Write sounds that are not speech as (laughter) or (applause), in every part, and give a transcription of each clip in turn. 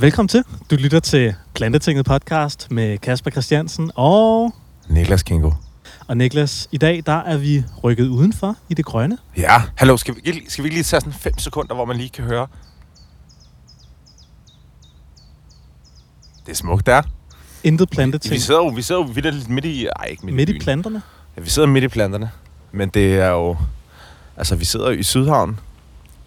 Velkommen til. Du lytter til Plantetinget podcast med Kasper Christiansen og... Niklas Kingo. Og Niklas, i dag der er vi rykket udenfor i det grønne. Ja, hallo, skal vi, skal vi lige tage sådan 5 sekunder, hvor man lige kan høre? Det er smukt der. Intet planteting. Vi sidder jo, vi sidder jo vidt midt i... Ej, ikke midt, Midt i byen. planterne. Ja, vi sidder midt i planterne. Men det er jo... Altså, vi sidder jo i Sydhavn.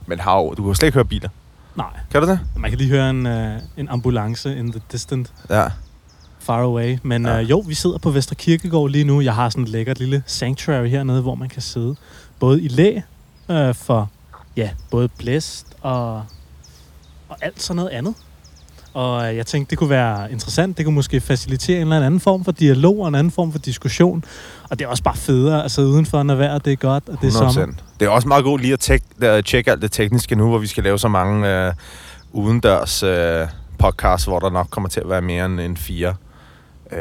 Men har jo, du kan jo slet ikke høre biler. Nej, Kan du det? man kan lige høre en, uh, en ambulance in the distant Ja. far away. Men Ja. uh, jo, vi sidder på Vester Kirkegård lige nu. Jeg har sådan et lækkert lille sanctuary hernede, hvor man kan sidde. Både i læ uh, for ja, både blæst og, og alt sådan noget andet. Og øh, jeg tænkte, det kunne være interessant. Det kunne måske facilitere en eller anden form for dialog og en anden form for diskussion. Og det er også bare federe at sidde udenfor, når vejret det er godt, og det er 100%. sommer. Det er også meget godt lige at tjekke alt det tekniske nu, hvor vi skal lave så mange uh, udendørs uh, podcasts, hvor der nok kommer til at være mere end, end fire uh,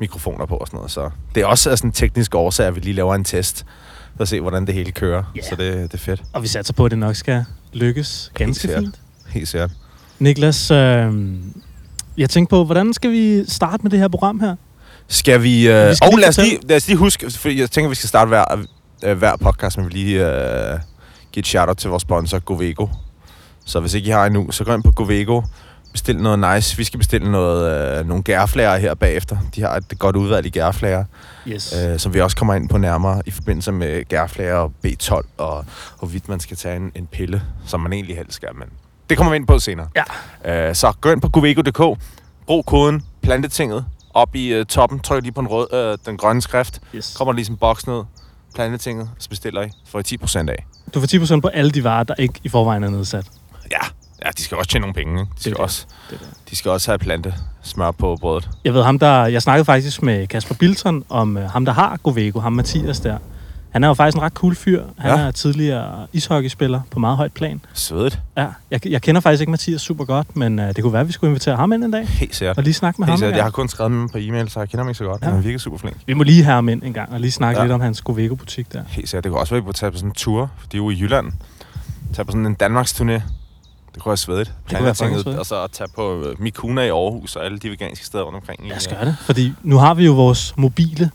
mikrofoner på og sådan noget. Så det er også sådan en teknisk årsag, at vi lige laver en test, for at se, hvordan det hele kører. Ja. Så det, det er fedt. Og vi satser på, at det nok skal lykkes ganske sikkert. fint. Helt sikkert. Niklas, øh, jeg tænkte på, hvordan skal vi starte med det her program her? Skal vi... Uh, Vi skal og lad os, lige, lad os lige huske, fordi jeg tænker, vi skal starte hver, uh, hver podcast, men vi lige uh, give et shout-out til vores sponsor, Govego. Så hvis ikke I har endnu, så gå ind på Govego, bestil noget nice. Vi skal bestille noget, uh, nogle gærflager her bagefter. De har et godt udvalg i gærflager, Yes. uh, som vi også kommer ind på nærmere i forbindelse med gærflager og B12, og hvorvidt man skal tage en, en pille, som man egentlig helst skal, men det kommer vi ind på senere. Ja. Uh, så gå ind på govego.dk, brug koden plantetinget op i uh, toppen, tryk lige på den, rød, uh, den grønne skrift, yes. kommer der lige en boks ned, plantetinget, så bestiller I, får I 10% af. Du får 10% på alle de varer, der ikke i forvejen er nedsat. Ja, ja de skal også tjene nogle penge. Ikke? De, skal det. også, Det det. de skal også have plante smør på brødet. Jeg ved ham, der... Jeg snakkede faktisk med Kasper Bilton om øh, ham, der har Govego, ham Mathias der. Han er jo faktisk en ret cool fyr. Han Ja. er tidligere ishockeyspiller på meget højt plan. Svedigt. Ja, jeg, jeg kender faktisk ikke Mathias super godt, men øh, det kunne være, at vi skulle invitere ham ind en dag. Helt sikkert. Og lige snakke med Helt ham. sikkert. Jeg har kun skrevet med ham på e-mail, så jeg kender ham ikke så godt. Ja. Ja. Han virker super flink. Vi må lige have ham ind en gang og lige snakke Ja. lidt om hans Govego-butik der. Helt sikkert. Det kunne også være, at vi tage på sådan en tur, for de er jo i Jylland. Tage på sådan en Danmarks turné. Det kunne være svedigt. kunne være svedigt. Og så at tage på øh, Mikuna i Aarhus og alle de veganske steder rundt omkring. Lad os øh, gøre det, fordi nu har vi jo vores mobile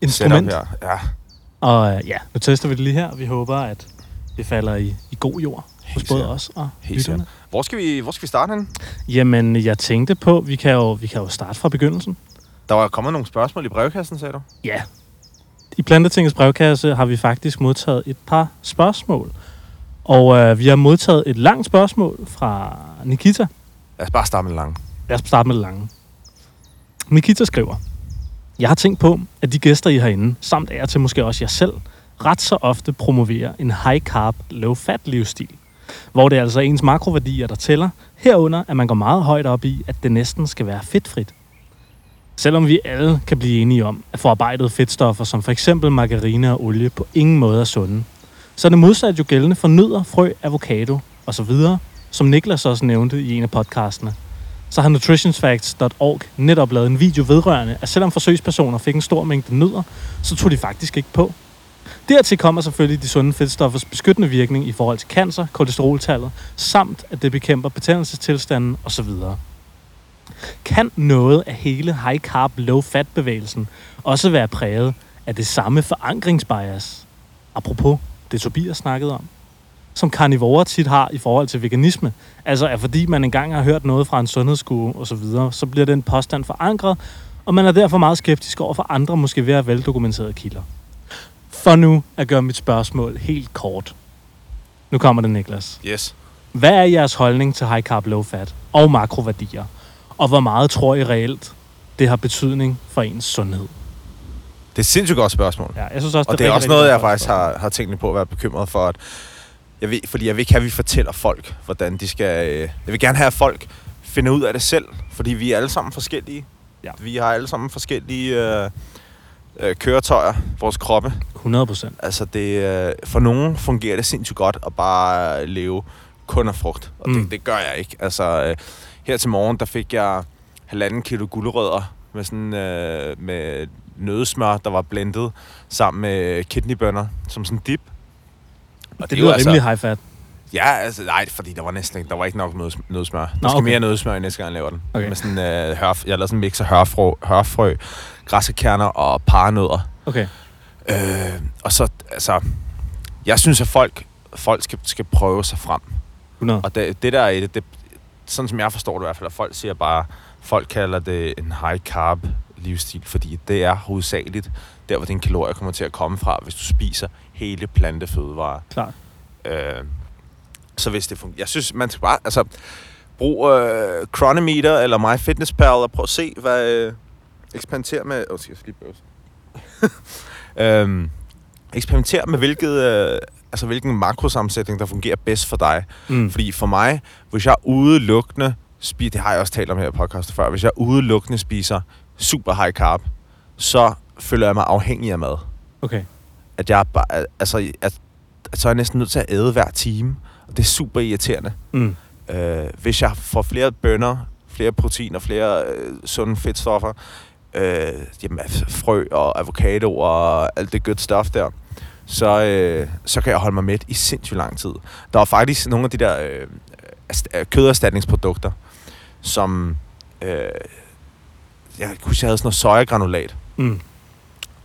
instrument. setup her. Ja, Og øh, ja, nu tester vi det lige her. Vi håber, at det falder i, i god jord hos både os og lytterne. Hvor skal vi, hvor skal vi starte henne? Jamen, jeg tænkte på, vi kan, jo, vi kan jo starte fra begyndelsen. Der var kommet nogle spørgsmål i brevkassen, sagde du? Ja. I Plantetingets brevkasse har vi faktisk modtaget et par spørgsmål. Og øh, vi har modtaget et langt spørgsmål fra Nikita. Lad os bare starte med det lange. Lad os starte med det lange. Nikita skriver, jeg har tænkt på, at de gæster, I herinde, samt er til måske også jer selv, ret så ofte promoverer en high carb, low fat livsstil. Hvor det er altså ens makroværdier, der tæller, herunder at man går meget højt op i, at det næsten skal være fedtfrit. Selvom vi alle kan blive enige om, at forarbejdede fedtstoffer som for eksempel margarine og olie på ingen måde er sunde, så er det modsat jo gældende for nødder, frø, avocado osv., som Niklas også nævnte i en af podcastene så har nutritionsfacts.org netop lavet en video vedrørende, at selvom forsøgspersoner fik en stor mængde nødder, så tog de faktisk ikke på. Dertil kommer selvfølgelig de sunde fedtstoffers beskyttende virkning i forhold til cancer, kolesteroltallet, samt at det bekæmper betændelsestilstanden osv. Kan noget af hele high carb low fat bevægelsen også være præget af det samme forankringsbias? Apropos det Tobias snakkede om som karnivorer tit har i forhold til veganisme. Altså at fordi man engang har hørt noget fra en sundhedsguru og så videre, så bliver den påstand forankret, og man er derfor meget skeptisk over for andre måske være veldokumenterede kilder. For nu at gøre mit spørgsmål helt kort. Nu kommer det, Niklas. Yes. Hvad er jeres holdning til high carb, low fat og makroværdier? Og hvor meget tror I reelt, det har betydning for ens sundhed? Det er et sindssygt godt spørgsmål. Ja, jeg synes også, Og det er rigtig, også noget, jeg faktisk har, har tænkt på at være bekymret for, at jeg ved, fordi jeg vil ikke have, at vi fortæller folk, hvordan de skal... øh, Jeg vil gerne have, at folk finder ud af det selv, fordi vi er alle sammen forskellige. Ja. Vi har alle sammen forskellige øh, øh, køretøjer, vores kroppe. 100 procent. Altså, det, øh, for nogen fungerer det sindssygt godt at bare leve kun af frugt, og Mm. det, det gør jeg ikke. Altså, øh, her til morgen, der fik jeg halvanden kilo gulerødder med sådan øh, med nødesmør, der var blendet sammen med kidneybønner som sådan dip. Og Det er jo altså- lyder rimelig high fat. Ja, altså, nej, fordi der var næsten ikke, der var ikke nok nøds, nødsmør. Der Nå, skal okay. mere nødsmør, næste gang jeg laver den. Okay. Med sådan, øh, hør, jeg lavede sådan en mix af hørfrø, hørfrø græssekerner og paranødder. Okay. Øh, og så, altså, jeg synes, at folk, folk skal, skal prøve sig frem. 100. Og det, det der er det, det, sådan som jeg forstår det i hvert fald, at folk siger bare, folk kalder det en high carb livsstil, fordi det er hovedsageligt der, hvor din kalorier kommer til at komme fra, hvis du spiser hele plantefødevarer. Klart. Øh, så hvis det fungerer. Jeg synes, man skal bare, altså, brug øh, Chronometer eller MyFitnessPal og prøv at se, hvad... Øh, eksperimenter med... Åh, oh, skal jeg lige bøvse. (laughs) øhm, eksperimenter med hvilket, øh, altså, hvilken makrosammensætning, der fungerer bedst for dig. Mm. Fordi for mig, hvis jeg udelukkende spiser, det har jeg også talt om her i podcasten før, hvis jeg udelukkende spiser super high carb, så føler jeg mig afhængig af mad. Okay. At jeg bare, altså, at, at så er jeg næsten nødt til at æde hver time, og det er super irriterende. Mm. Øh, hvis jeg får flere bønner, flere proteiner, flere øh, sunde fedtstoffer, øh, jamen, frø og avocado og alt det good stuff der, så, øh, så kan jeg holde mig mæt i sindssygt lang tid. Der var faktisk nogle af de der øh, øh, køderstatningsprodukter, som... Øh, jeg kunne jeg havde sådan noget sojagranulat, Mm.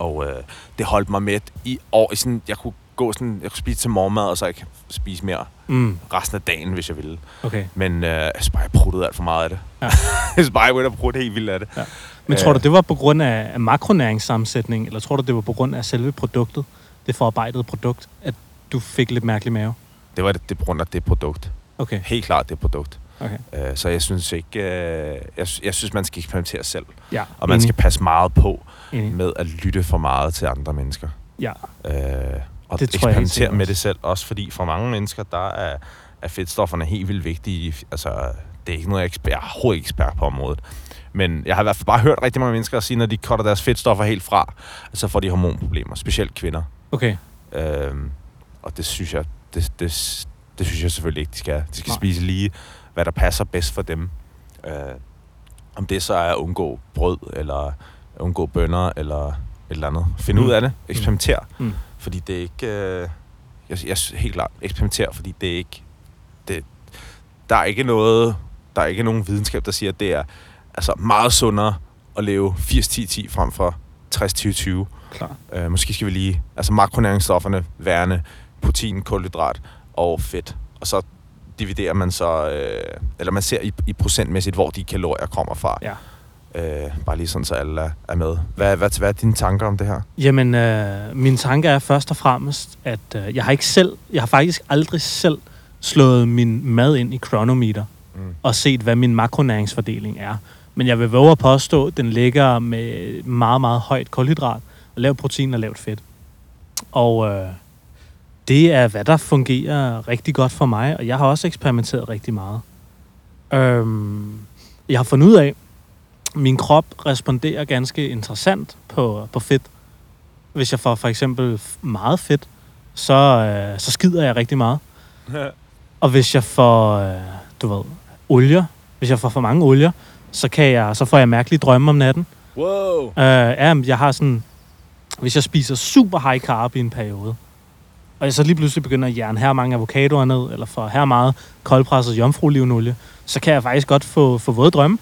Og øh, det holdt mig mæt i år. I sådan, jeg kunne gå sådan, jeg kunne spise til morgenmad, og så ikke spise mere Mm. resten af dagen, hvis jeg ville. Okay. Men øh, jeg synes bare, jeg pruttede alt for meget af det. Ja. (laughs) jeg synes bare, jeg begyndte at prutte helt vildt af det. Men Øh. tror du, det var på grund af, af makronæringssammensætning, eller tror du, det var på grund af selve produktet, det forarbejdede produkt, at du fik lidt mærkelig mave? Det var det, det på grund af det produkt. Okay, Helt klart det produkt. Okay. Øh, så jeg synes ikke... Øh, jeg, jeg synes, man skal eksperimentere selv. Ja, Og man skal passe meget på enig. med at lytte for meget til andre mennesker. Ja, Øh, og Det eksperimentere med også. det selv. Også fordi for mange mennesker, der er, er fedtstofferne helt vildt vigtige. Altså, det er ikke noget, jeg er, ekspert, jeg er overhovedet ekspert på området. Men jeg har i hvert fald bare hørt rigtig mange mennesker sige, når de cutter deres fedtstoffer helt fra, så får de hormonproblemer. Specielt kvinder. okay. Øhm, og det synes jeg, det, det, det synes jeg selvfølgelig ikke, de skal. De skal Nej. spise lige, hvad der passer bedst for dem. Øh, om det så er at undgå brød, eller undgå bønner, eller et eller andet. Find Mm. ud af det. Eksperimenter. Mm. Fordi det er ikke... Øh, jeg, jeg, helt klart, eksperimenter, fordi det er ikke... Det, der er ikke noget... Der er ikke nogen videnskab, der siger, at det er altså meget sundere at leve 80-10-10 frem for 60-20-20. Klar. Øh, måske skal vi lige... Altså makronæringsstofferne værende protein, kulhydrat og fedt. Og så dividerer man så... Øh, eller man ser i, i procentmæssigt, hvor de kalorier kommer fra. Ja. Øh, bare lige sådan, så alle er, med. Hvad, hvad, hvad er dine tanker om det her? Jamen, øh, min tanke er først og fremmest, at øh, jeg har ikke selv, jeg har faktisk aldrig selv slået min mad ind i Chronometer Mm. og set, hvad min makronæringsfordeling er. Men jeg vil våge at påstå, at den ligger med meget, meget højt kulhydrat, og lavt protein og lavt fedt. Og øh, det er, hvad der fungerer rigtig godt for mig, og jeg har også eksperimenteret rigtig meget. Øhm, jeg har fundet ud af, at min krop responderer ganske interessant på, på fedt. Hvis jeg får for eksempel meget fedt, så, øh, så skider jeg rigtig meget. (laughs) Og hvis jeg får, øh, du ved, olier, hvis jeg får for mange olier, så, kan jeg, så får jeg mærkelige drømme om natten. Wow! Øh, ja, jeg har sådan... Hvis jeg spiser super high carb i en periode, og jeg så lige pludselig begynder at jern her mange avocadoer ned, eller for her meget koldpresset jomfruolivenolie, så kan jeg faktisk godt få, få våde drømme.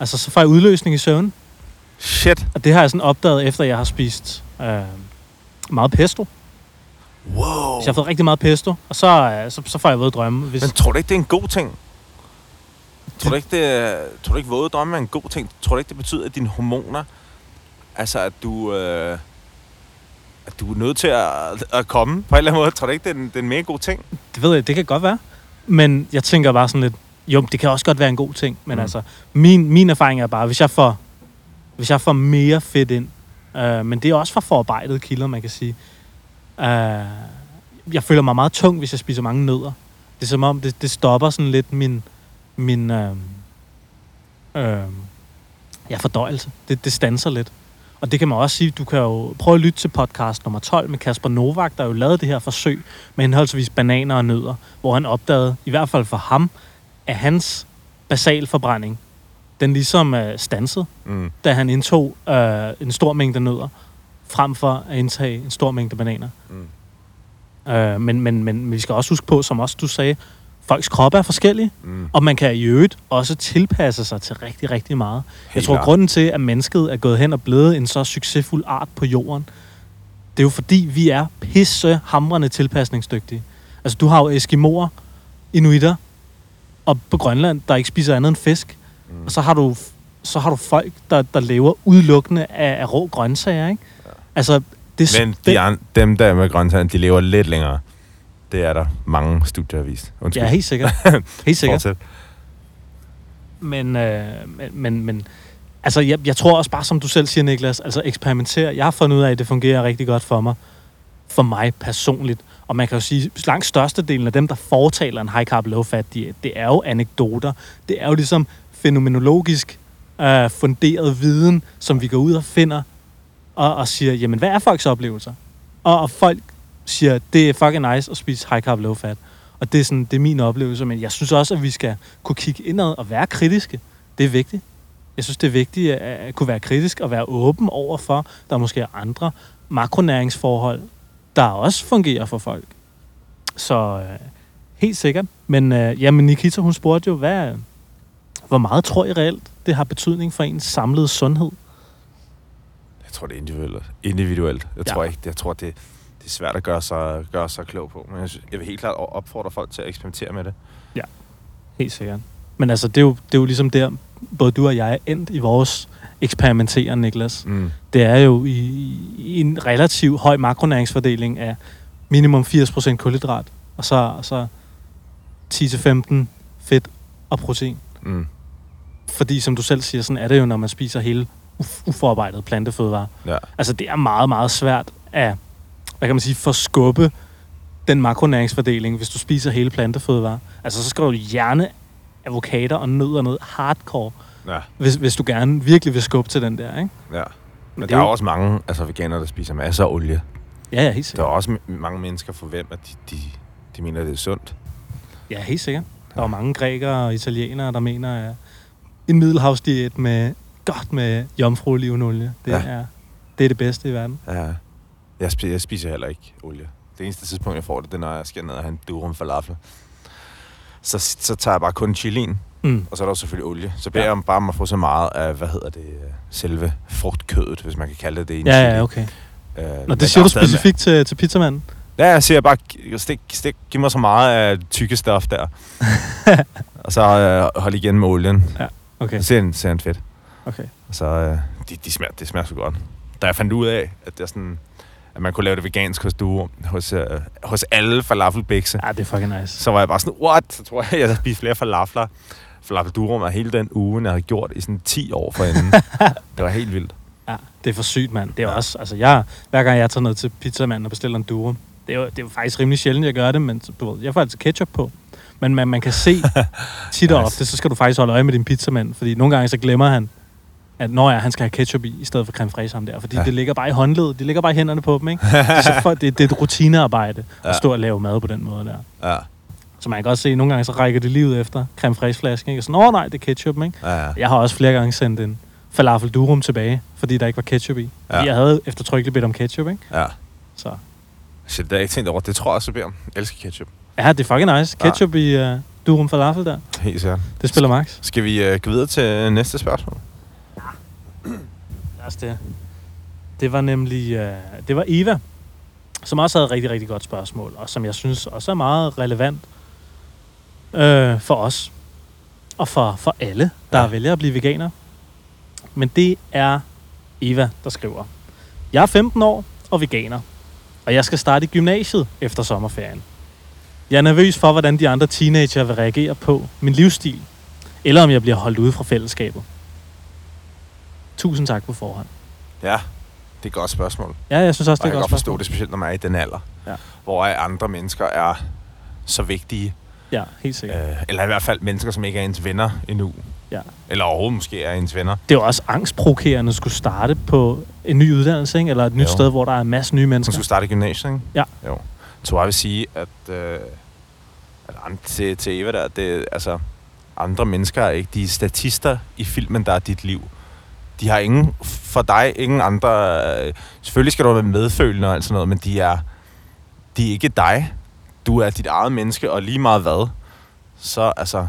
Altså, så får jeg udløsning i søvn. Shit! Og det har jeg sådan opdaget, efter jeg har spist øh, meget pesto. Wow! Så jeg har fået rigtig meget pesto, og så, øh, så, så får jeg våde drømme. Hvis, Men tror du ikke, det er en god ting? Tror du ikke, det er, tror du ikke våde drømme er en god ting? Tror du ikke, det betyder, at dine hormoner... Altså, at du... Øh, du er nødt til at, at komme på en eller anden måde. Tror du ikke, det er en, det er en mega god ting? Det ved jeg, det kan godt være. Men jeg tænker bare sådan lidt, jo, det kan også godt være en god ting. Men Mm. altså, min, min erfaring er bare, hvis jeg får, hvis jeg får mere fedt ind, øh, men det er også fra forarbejdede kilder, man kan sige. Øh, jeg føler mig meget tung, hvis jeg spiser mange nødder. Det er som om, det, det stopper sådan lidt min, min øh, øh, ja, fordøjelse. Det, det stanser lidt. Og det kan man også sige, du kan jo prøve at lytte til podcast nummer 12 med Kasper Novak, der jo lavede det her forsøg med henholdsvis bananer og nødder, hvor han opdagede, i hvert fald for ham, at hans basalforbrænding, den ligesom øh, stansede, Mm. da han indtog øh, en stor mængde nødder, frem for at indtage en stor mængde bananer. Mm. Øh, men, men, men vi skal også huske på, som også du sagde, folks kroppe er forskellige, Mm. og man kan i øvrigt også tilpasse sig til rigtig, rigtig meget. Jeg Helt tror, klart. grunden til, at mennesket er gået hen og blevet en så succesfuld art på jorden, det er jo fordi, vi er pisse hamrende tilpasningsdygtige. Altså, du har jo eskimoer, inuitter, og på Grønland, der ikke spiser andet end fisk. Mm. Og så har du, så har du folk, der, der lever udelukkende af, af rå grøntsager, ikke? Ja. Altså, det, Men de an, dem der med grøntsager, de lever lidt længere. Det er der mange studier, vist. Undskyld. Ja, helt sikkert. Helt sikkert. Fortsæt. Men, øh, men, men, altså, jeg, jeg tror også bare, som du selv siger, Niklas, altså eksperimentere. Jeg har fundet ud af, at det fungerer rigtig godt for mig. For mig personligt. Og man kan jo sige, langt størstedelen af dem, der foretaler en high carb low fat diet, det er jo anekdoter. Det er jo ligesom fænomenologisk øh, funderet viden, som vi går ud og finder og, og siger, jamen, hvad er folks oplevelser? Og, og folk siger, det er fucking nice at spise high carb low fat. Og det er, sådan, det er min oplevelse, men jeg synes også, at vi skal kunne kigge indad og være kritiske. Det er vigtigt. Jeg synes, det er vigtigt at, kunne være kritisk og være åben over for, der er måske andre makronæringsforhold, der også fungerer for folk. Så øh, helt sikkert. Men øh, jamen, Nikita, hun spurgte jo, hvad, hvor meget tror I reelt, det har betydning for ens samlede sundhed? Jeg tror, det er individuelt. individuelt. Jeg, Ja. tror ikke, jeg tror, det er svært at gøre sig, gøre sig klog på. Men jeg, synes, jeg vil helt klart opfordre folk til at eksperimentere med det. Helt sikkert. Men altså, det er jo, det er jo ligesom der, både du og jeg er endt i vores eksperimenteren, Niklas. Mm. det er jo i, i en relativ høj makronæringsfordeling af minimum 80% kulhydrat, og så, og så 10-15 fedt og protein. Mm. Fordi som du selv siger, sådan er det jo, når man spiser hele uf- uforarbejdet plantefødevarer. Ja. Altså det er meget, meget svært at, hvad kan man sige, forskubbe den makronæringsfordeling, hvis du spiser hele plantefødevarer. Altså så skal du hjerne avocader og nødder ned hardcore, Ja. hvis, hvis du gerne virkelig vil skubbe til den der, ikke? ja. Men det der er jo- også mange altså, veganere, der spiser masser af olie. Ja, ja, helt Der er sikkert. også mange mennesker for hvem, at de, de, de mener, det er sundt. Ja, helt sikkert. Der er mange grækere og italienere, der mener, at en middelhavsdiæt med godt med jomfruolivenolie, det, ja. er, det er det bedste i verden. Ja. Jeg, spi- jeg spiser heller ikke olie. Det eneste tidspunkt, jeg får det, det er, når jeg skal ned og have en durum falafel. Så, så tager jeg bare kun chilien, Mm. og så er der jo selvfølgelig olie. Så beder Ja. ja. jeg bare om at få så meget af, hvad hedder det, selve frugtkødet, hvis man kan kalde det det i en Ja, chili. ja, okay. Øh, Nå, det siger du specifikt til, til pizzamanden? Ja, jeg siger bare, stik, stik, giv mig så meget af tykke stof der. (laughs) og så øh, hold igen med olien. Okay, Så ser han, ser han fedt. okay. Og så, øh, de, de smager, det smager så godt. Da jeg fandt ud af, at, det er sådan, at man kunne lave det vegansk hos du, hos, øh, hos alle falafelbikse, Ja, det er fucking nice. så var jeg bare sådan, what? Så tror jeg, jeg havde spist flere falafler. Falafel durum er hele den uge, jeg havde gjort i sådan 10 år forinden. (laughs) det var helt vildt. Ja, det er for sygt, mand. Det er Ja. også, altså jeg, hver gang jeg tager ned til pizzamanden og bestiller en durum, det er jo, det er jo faktisk rimelig sjældent, jeg gør det, men du ved, jeg får altid ketchup på. Men man, man kan se (laughs) tit og Nice. ofte, så skal du faktisk holde øje med din pizzamand, fordi nogle gange så glemmer han, at når ja, han skal have ketchup i, i stedet for creme fraiche ham der, fordi ja. Ja. det ligger bare i håndledet, det ligger bare i hænderne på dem, ikke? (laughs) Det er, så for, det, det er et rutinearbejde at Ja. stå og lave mad på den måde der. Ja, Så man kan også se, at nogle gange så rækker det livet efter creme fraiche flasken, ikke? Og sådan, åh nej, det er ketchup, ikke? ja, ja. Jeg har også flere gange sendt en falafel durum tilbage, fordi der ikke var ketchup i. Fordi Ja. jeg havde eftertrykkeligt bedt om ketchup, ikke? ja. Så Shit, det har jeg ikke tænkt over. Det tror jeg også, jeg beder om. Jeg elsker ketchup. ja, det er fucking nice. Ketchup i uh, durum falafel der. Helt sikkert. Det spiller max. Skal vi uh, gå videre til næste spørgsmål? Altså det. Det var nemlig, uh, det var Eva, som også havde et rigtig, rigtig godt spørgsmål, og som jeg synes også er meget relevant uh, for os, og for, for alle, der ja. vælger at blive veganer. Men det er Eva, der skriver. Jeg er 15 år og veganer, og jeg skal starte i gymnasiet efter sommerferien. Jeg er nervøs for, hvordan de andre teenager vil reagere på min livsstil, eller om jeg bliver holdt ude fra fællesskabet. Tusind tak på forhånd. Ja, det er et godt spørgsmål. Ja, jeg synes også, Og det jeg er kan godt godt forstå det, specielt når man er i den alder. Ja. Hvor andre mennesker er så vigtige. Ja, helt sikkert. Øh, eller i hvert fald mennesker, som ikke er ens venner endnu. Ja. Eller overhovedet måske er ens venner. Det er jo også angstprovokerende at skulle starte på en ny uddannelse, ikke? eller et nyt Jo. sted, hvor der er en masse nye Som mennesker. skulle starte i gymnasiet, ikke? Ja. Jo. Jeg tror, jeg vil sige, at, øh, at til, til Eva der, det, altså, andre mennesker er ikke de statister i filmen, der er dit liv. De har ingen, for dig, ingen andre... Øh, selvfølgelig skal du være medfølende og alt sådan noget, men de er, de er ikke dig. Du er dit eget menneske, og lige meget hvad, så altså,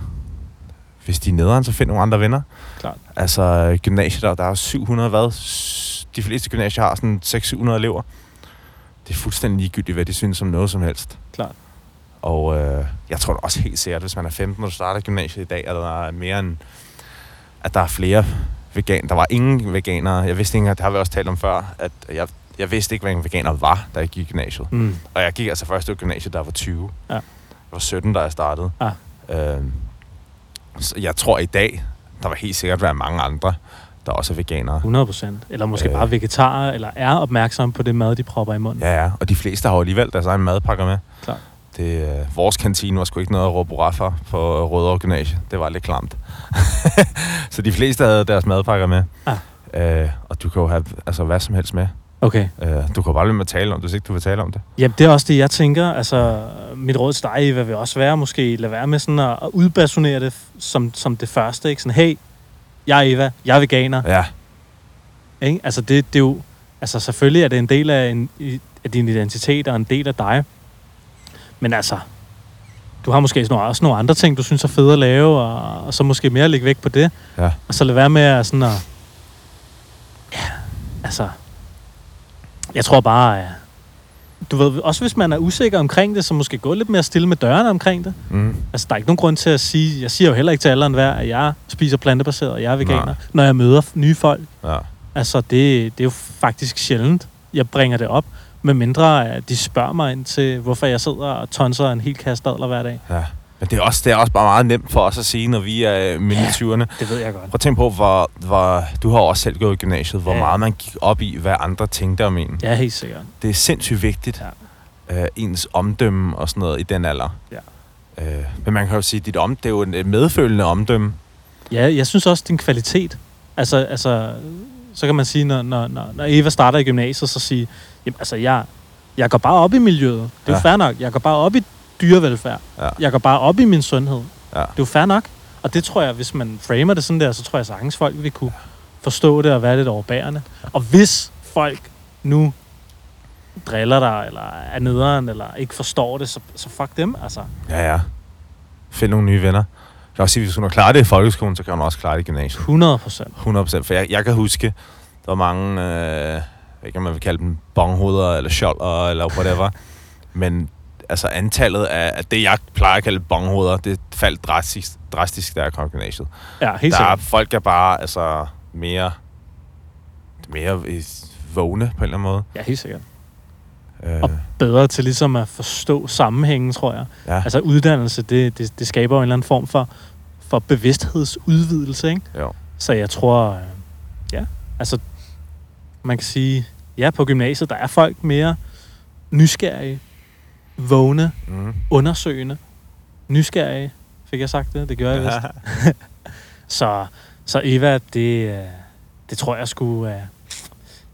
hvis de er nederen, så find nogle andre venner. Klart. Altså, gymnasiet, der, der er 700, hvad? De fleste gymnasier har sådan 600-700 elever. Det er fuldstændig ligegyldigt, hvad de synes om noget som helst. Klart. Og øh, jeg tror da også helt sikkert, hvis man er 15, og du starter gymnasiet i dag, at der er mere end, at der er flere vegan. Der var ingen veganere. Jeg vidste ikke, at det har vi også talt om før, at jeg, jeg vidste ikke, hvad en veganer var, da jeg gik i gymnasiet. Mm. Og jeg gik altså først ud i gymnasiet, jeg var 20. Ja. Jeg var 17, da jeg startede. Ah. Øhm, så jeg tror i dag, der var helt sikkert være mange andre, der også er veganere. 100 procent. Eller måske Øh. bare vegetarer, eller er opmærksomme på det mad, de propper i munden. Ja, ja. Og de fleste har jo alligevel deres egen madpakker med. Klart. Det, øh, vores kantine var sgu ikke noget at råbe hurra for på Rødovre Gymnasie. Det var lidt klamt. (laughs) så de fleste havde deres madpakker med. Ah. Øh, og du kan jo have altså, hvad som helst med. Okay. Øh, du kan bare lade med at tale om det, hvis ikke du vil tale om det. Jamen, det er også det, jeg tænker. Altså, mit råd til dig, vil også være måske lade være med sådan at, at udbasonere det som, som det første. Ikke? Sådan, hey, jeg er Eva, jeg er veganer. Ja, Ikke? Altså, det, det er jo... Altså, selvfølgelig er det en del af, en, af din identitet og en del af dig. Men altså, du har måske også nogle andre ting, du synes er fede at lave, og, og så måske mere lægge vægt på det. ja. Og så lade være med at sådan at... Ja, altså... Jeg tror bare, at... Du ved, også hvis man er usikker omkring det, så måske gå lidt mere stille med dørene omkring det. Mm. Altså, der er ikke nogen grund til at sige... Jeg siger jo heller ikke til alle og enhver, at jeg spiser plantebaseret, og jeg er veganer, Nej. når jeg møder nye folk. ja. Altså, det, det er jo faktisk sjældent, jeg bringer det op, med mindre at de spørger mig ind til, hvorfor jeg sidder og tonser en hel kasse dadler hver dag. ja. Men det er, også, det er også bare meget nemt for os at sige, når vi er midt i Ja. 20'erne. Det ved jeg godt. Prøv at tænke på, hvor, hvor, du har også selv gået i gymnasiet, hvor Ja. meget man gik op i, hvad andre tænkte om en. Ja, helt sikkert. Det er sindssygt vigtigt, ja. øh, ens omdømme og sådan noget i den alder. Ja. Øh, men man kan jo sige, at dit om, det er jo et medfølende omdømme. Ja, jeg synes også, din kvalitet. Altså, altså så kan man sige, når, når, når, når Eva starter i gymnasiet, så sige, jamen, altså, jeg, jeg går bare op i miljøet. Det er ja. Fair nok. Jeg går bare op i dyrevelfærd. Ja. Jeg går bare op i min sundhed. Ja. Det er jo fair nok. Og det tror jeg, hvis man framer det sådan der, så tror jeg sagtens folk vil kunne forstå det og være lidt overbærende. Og hvis folk nu driller dig, eller er nederen, eller ikke forstår det, så, så fuck dem, altså. Ja, ja. Find nogle nye venner. Jeg kan også sige, hvis hun har klaret det i folkeskolen, så kan hun også klare det i gymnasiet. 100 procent. 100% For jeg, jeg kan huske, der var mange, øh, jeg ikke om man vil kalde dem bonghoveder, eller skjolder, eller whatever. (laughs) Men altså antallet af, af det, jeg plejer at kalde bonghoveder, det faldt drastisk, drastisk kom i gymnasiet. Ja, helt der er, sikkert. folk er bare altså, mere, mere vågne på en eller anden måde. Ja, helt sikkert. Øh, Og bedre til ligesom at forstå sammenhængen, tror jeg. ja, Altså uddannelse, det, det, det skaber jo en eller anden form for, for bevidsthedsudvidelse, ikke? jo. Så jeg tror, øh, ja, altså man kan sige, ja, på gymnasiet, der er folk mere nysgerrige, vågne, Mm. undersøgende, nysgerrige. Fik jeg sagt det? Det gjorde jeg vist. (laughs) Så, så Eva, det, øh, det tror jeg skulle, øh,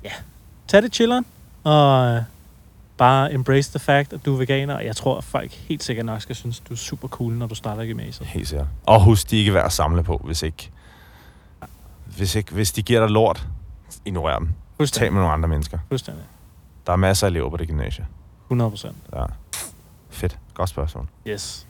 ja, tag det chilleren, og øh, bare embrace the fact, at du er veganer, og jeg tror, at folk helt sikkert nok skal synes, du er super cool, når du starter i gymnasiet. Helt sikkert. Og husk, de er ikke værd at samle på, hvis ikke, hvis, ikke, hvis de giver dig lort, ignorer dem. Tag med nogle andre mennesker. Fuldstændig. Der er masser af elever på det gymnasie. 100 procent. Ja. Fedt. Godt spørgsmål. Yes.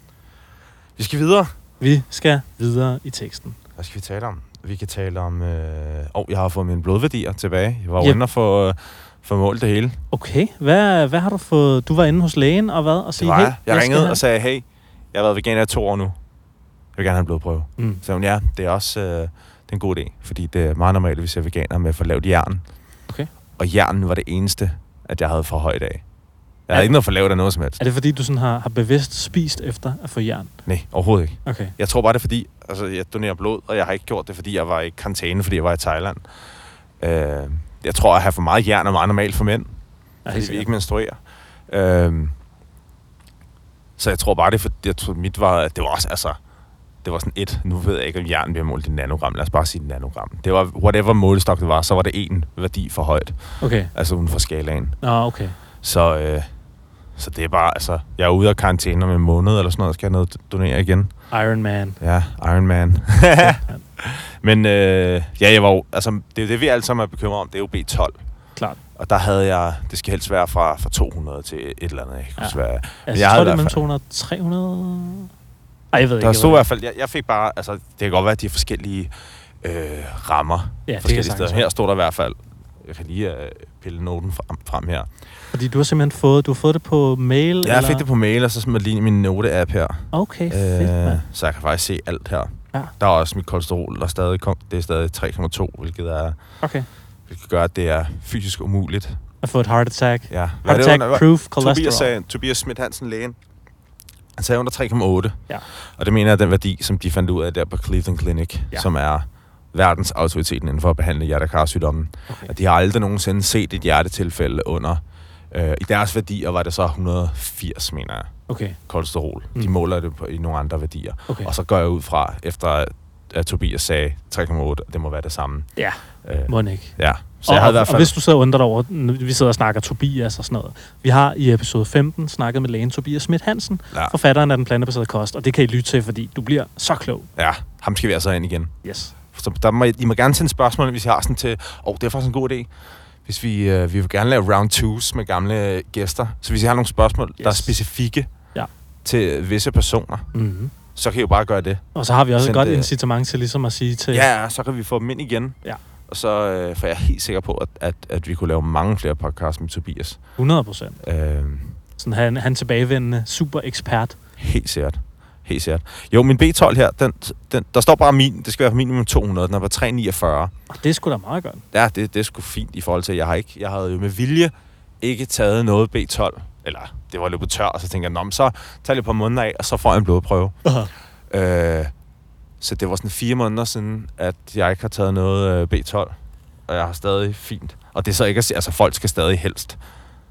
Vi skal videre. Vi skal videre i teksten. Hvad skal vi tale om? Vi kan tale om... Øh... Oh, jeg har fået mine blodværdier tilbage. Jeg var Yep. inde få, øh, få målt det hele. Okay, hvad, hvad har du fået? Du var inde hos lægen og hvad? Og Det sige, var hey, jeg. Jeg ringede have- og sagde, hey, jeg har været veganer i to år nu. Jeg vil gerne have en blodprøve. Mm. Så hun, ja, det er også øh, det er en god idé, fordi det er meget normalt, at vi ser veganer med for lavt jern. Og jernen var det eneste, at jeg havde for højt af. Jeg Ja. havde ikke noget for lavt af noget som helst. Er det fordi, du sådan har, har bevidst spist efter at få jern? Nej, overhovedet ikke. Okay. Jeg tror bare, det er fordi, altså, jeg donerer blod, og jeg har ikke gjort det, fordi jeg var i karantæne, fordi jeg var i Thailand. Øh, jeg tror, at have for meget jern er meget normalt for mænd, Ja, fordi vi ikke menstruerer. Øh, så jeg tror bare, det for, jeg tror, mit var, det var også, altså, det var sådan et, nu ved jeg ikke, om jern bliver målt i nanogram, lad os bare sige nanogram. Det var, whatever målestok det var, så var det en værdi for højt, Okay. altså uden for skalaen. Nå, okay. Så, øh, så det er bare, altså, jeg er ude af karantæne om en måned, eller sådan noget, skal jeg noget donere igen. Iron Man. Ja, Iron Man. (laughs) Men øh, ja, jeg var jo, altså, det er jo det, vi alle sammen er bekymret om, det er jo B12. Klart. Og der havde jeg, det skal helst være fra, fra 200 til et eller andet. Ikke Ja. hvad, Altså, jeg tror, det er mellem fald- 200 og 300... Ej, jeg ved ikke. Der jeg stod i hvert fald, jeg, jeg fik bare, altså det kan godt være, at de har forskellige øh, rammer ikke. Ja, det forskellige steder. Her stod der i hvert fald, jeg kan lige øh, pille noten frem, frem her. Fordi du har simpelthen fået, du har fået det på mail? Ja, jeg eller? fik det på mail, og så smidt lige min note-app her. Okay, fedt, Øh, mand. så jeg kan faktisk se alt her. Ja. Der er også mit kolesterol, der stadig kom, det er stadig 3,2, hvilket, er, Okay. hvilket gør, at det er fysisk umuligt. At få et heart attack. Ja. Heart attack proof cholesterol. Tobias, sagde, Tobias Schmidt Hansen, lægen, han sagde under 3,8. Ja. Og det mener jeg er den værdi, som de fandt ud af der på Cleveland Clinic, Ja. som er verdens autoritet inden for at behandle hjertekarsygdommen. Okay. At de har aldrig nogensinde set et hjertetilfælde under. Øh, I deres værdier var det så 180, mener jeg, Okay, kolesterol. Mm. De måler det på, i nogle andre værdier. okay. Og så går jeg ud fra, efter at, Tobias sagde 3,8, det må være det samme. Ja, Øh, må ikke. ja. Så og, jeg havde i hvert og fald... hvis du sidder og undrer dig over, vi sidder og snakker Tobias og sådan noget. Vi har i episode 15 snakket med lægen Tobias Schmidt Hansen, Ja, forfatteren af den plantebaserede kost, og det kan I lytte til, fordi du bliver så klog. ja, ham skal vi altså ind igen. Yes. Så der må, I må gerne sende spørgsmål, hvis I har sådan til, åh, oh, det er faktisk en god idé. Hvis vi, øh, vi vil gerne lave round twos med gamle gæster. Så hvis I har nogle spørgsmål, yes. der er specifikke Ja. til visse personer, Mm-hmm. så kan I jo bare gøre det. Og så har vi også et Send godt det- incitament til ligesom at sige til... Ja, ja, så kan vi få dem ind igen. Ja. Og så øh, for jeg er helt sikker på, at, at, at vi kunne lave mange flere podcasts med Tobias. 100 procent. Øh, Sådan han, han tilbagevendende super ekspert. helt sikkert. Helt sikkert. Jo, min B12 her, den, den, der står bare min, det skal være minimum 200, den er på 349. Og det sgu da meget godt. Ja, det, det er sgu fint i forhold til, jeg har ikke, jeg havde jo med vilje ikke taget noget B12, eller det var løbet tør, og så tænkte jeg, Nå, så tager jeg det på måneder af, og så får jeg en blodprøve. Øh, så det var sådan fire måneder siden, at jeg ikke har taget noget øh, B12, og jeg har stadig fint. Og det er så ikke at sige, altså folk skal stadig helst.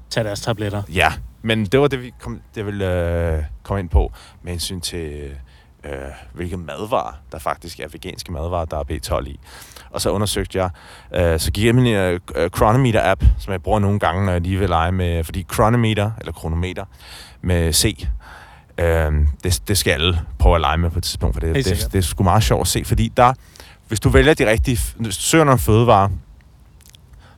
Tag deres tabletter. Ja, men det var det, vi kom, det ville øh, komme ind på med hensyn til, øh, hvilke madvarer, der faktisk er veganske madvarer, der er B12 i. Og så undersøgte jeg, øh, så gik jeg min øh, Chronometer-app, som jeg bruger nogle gange, når jeg lige vil lege med, fordi Chronometer, eller Chronometer, med C, øh, det, det skal alle prøve at lege med på et tidspunkt, for det, det, sikkert. det er sgu meget sjovt at se, fordi der, hvis du vælger de rigtige, hvis du søger nogle fødevarer,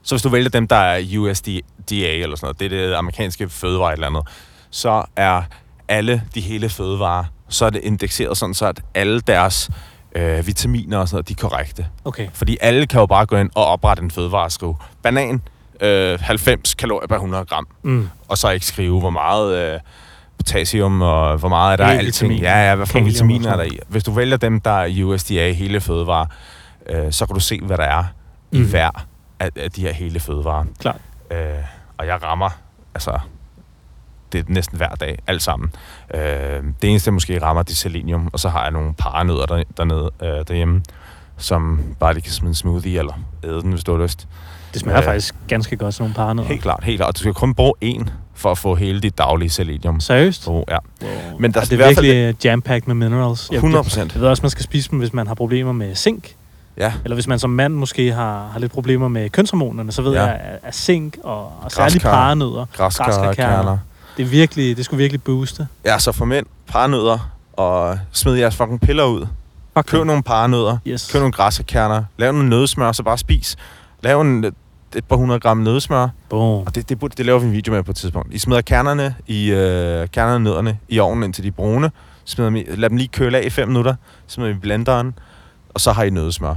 så hvis du vælger dem, der er USDA eller sådan noget, det er det amerikanske fødevare eller andet, så er alle de hele fødevarer, så er det indekseret sådan, så at alle deres øh, vitaminer og sådan noget, de er korrekte. Okay. Fordi alle kan jo bare gå ind og oprette en fødevare og skrive banan, øh, 90 kalorier per 100 gram, Mm. og så ikke skrive, hvor meget øh, potassium og hvor meget er der af alting. Ja, ja, hvad for vitaminer er der i. Hvis du vælger dem, der er USDA hele fødevarer, øh, så kan du se, hvad der er i Mm. hver af, af de her hele fødevarer. Klart. Øh, og jeg rammer, altså, det er næsten hver dag, alt sammen. Øh, det eneste, jeg måske rammer, det er selenium, og så har jeg nogle paranødder der, dernede, øh, derhjemme, som bare lige kan smide en smoothie, eller æde den, hvis du har lyst. Det smager Øh, faktisk ganske godt, sådan nogle paranødder. Helt klart, helt klart. Og du skal kun bruge én for at få hele dit daglige selenium. Seriøst? Oh, ja. Wow. Men der er det i er hvert fald virkelig jam-packed med minerals. Jeg, 100 jeg, procent. jeg ved også, man skal spise dem, hvis man har problemer med zink. Ja, Eller hvis man som mand måske har, har lidt problemer med kønshormonerne, så ved Ja. jeg, at- zink og, og særligt paranødder, græskarkerner. det er virkelig, det skulle virkelig booste. Ja, så for mænd, paranødder, og smid jeres fucking piller ud. Fuck Køb nogle paranødder, Yes. køb nogle græskarkerner, lav nogle nødsmør, så bare spis. Lav en, et par hundrede gram nødsmør, Boom. og det, det, det laver vi en video med på et tidspunkt. I smider kernerne i øh, kernerne nødderne i ovnen indtil de er brune. Smider dem i, lad dem lige køle af i 5 minutter. Smider dem i blenderen, og så har I nødsmør.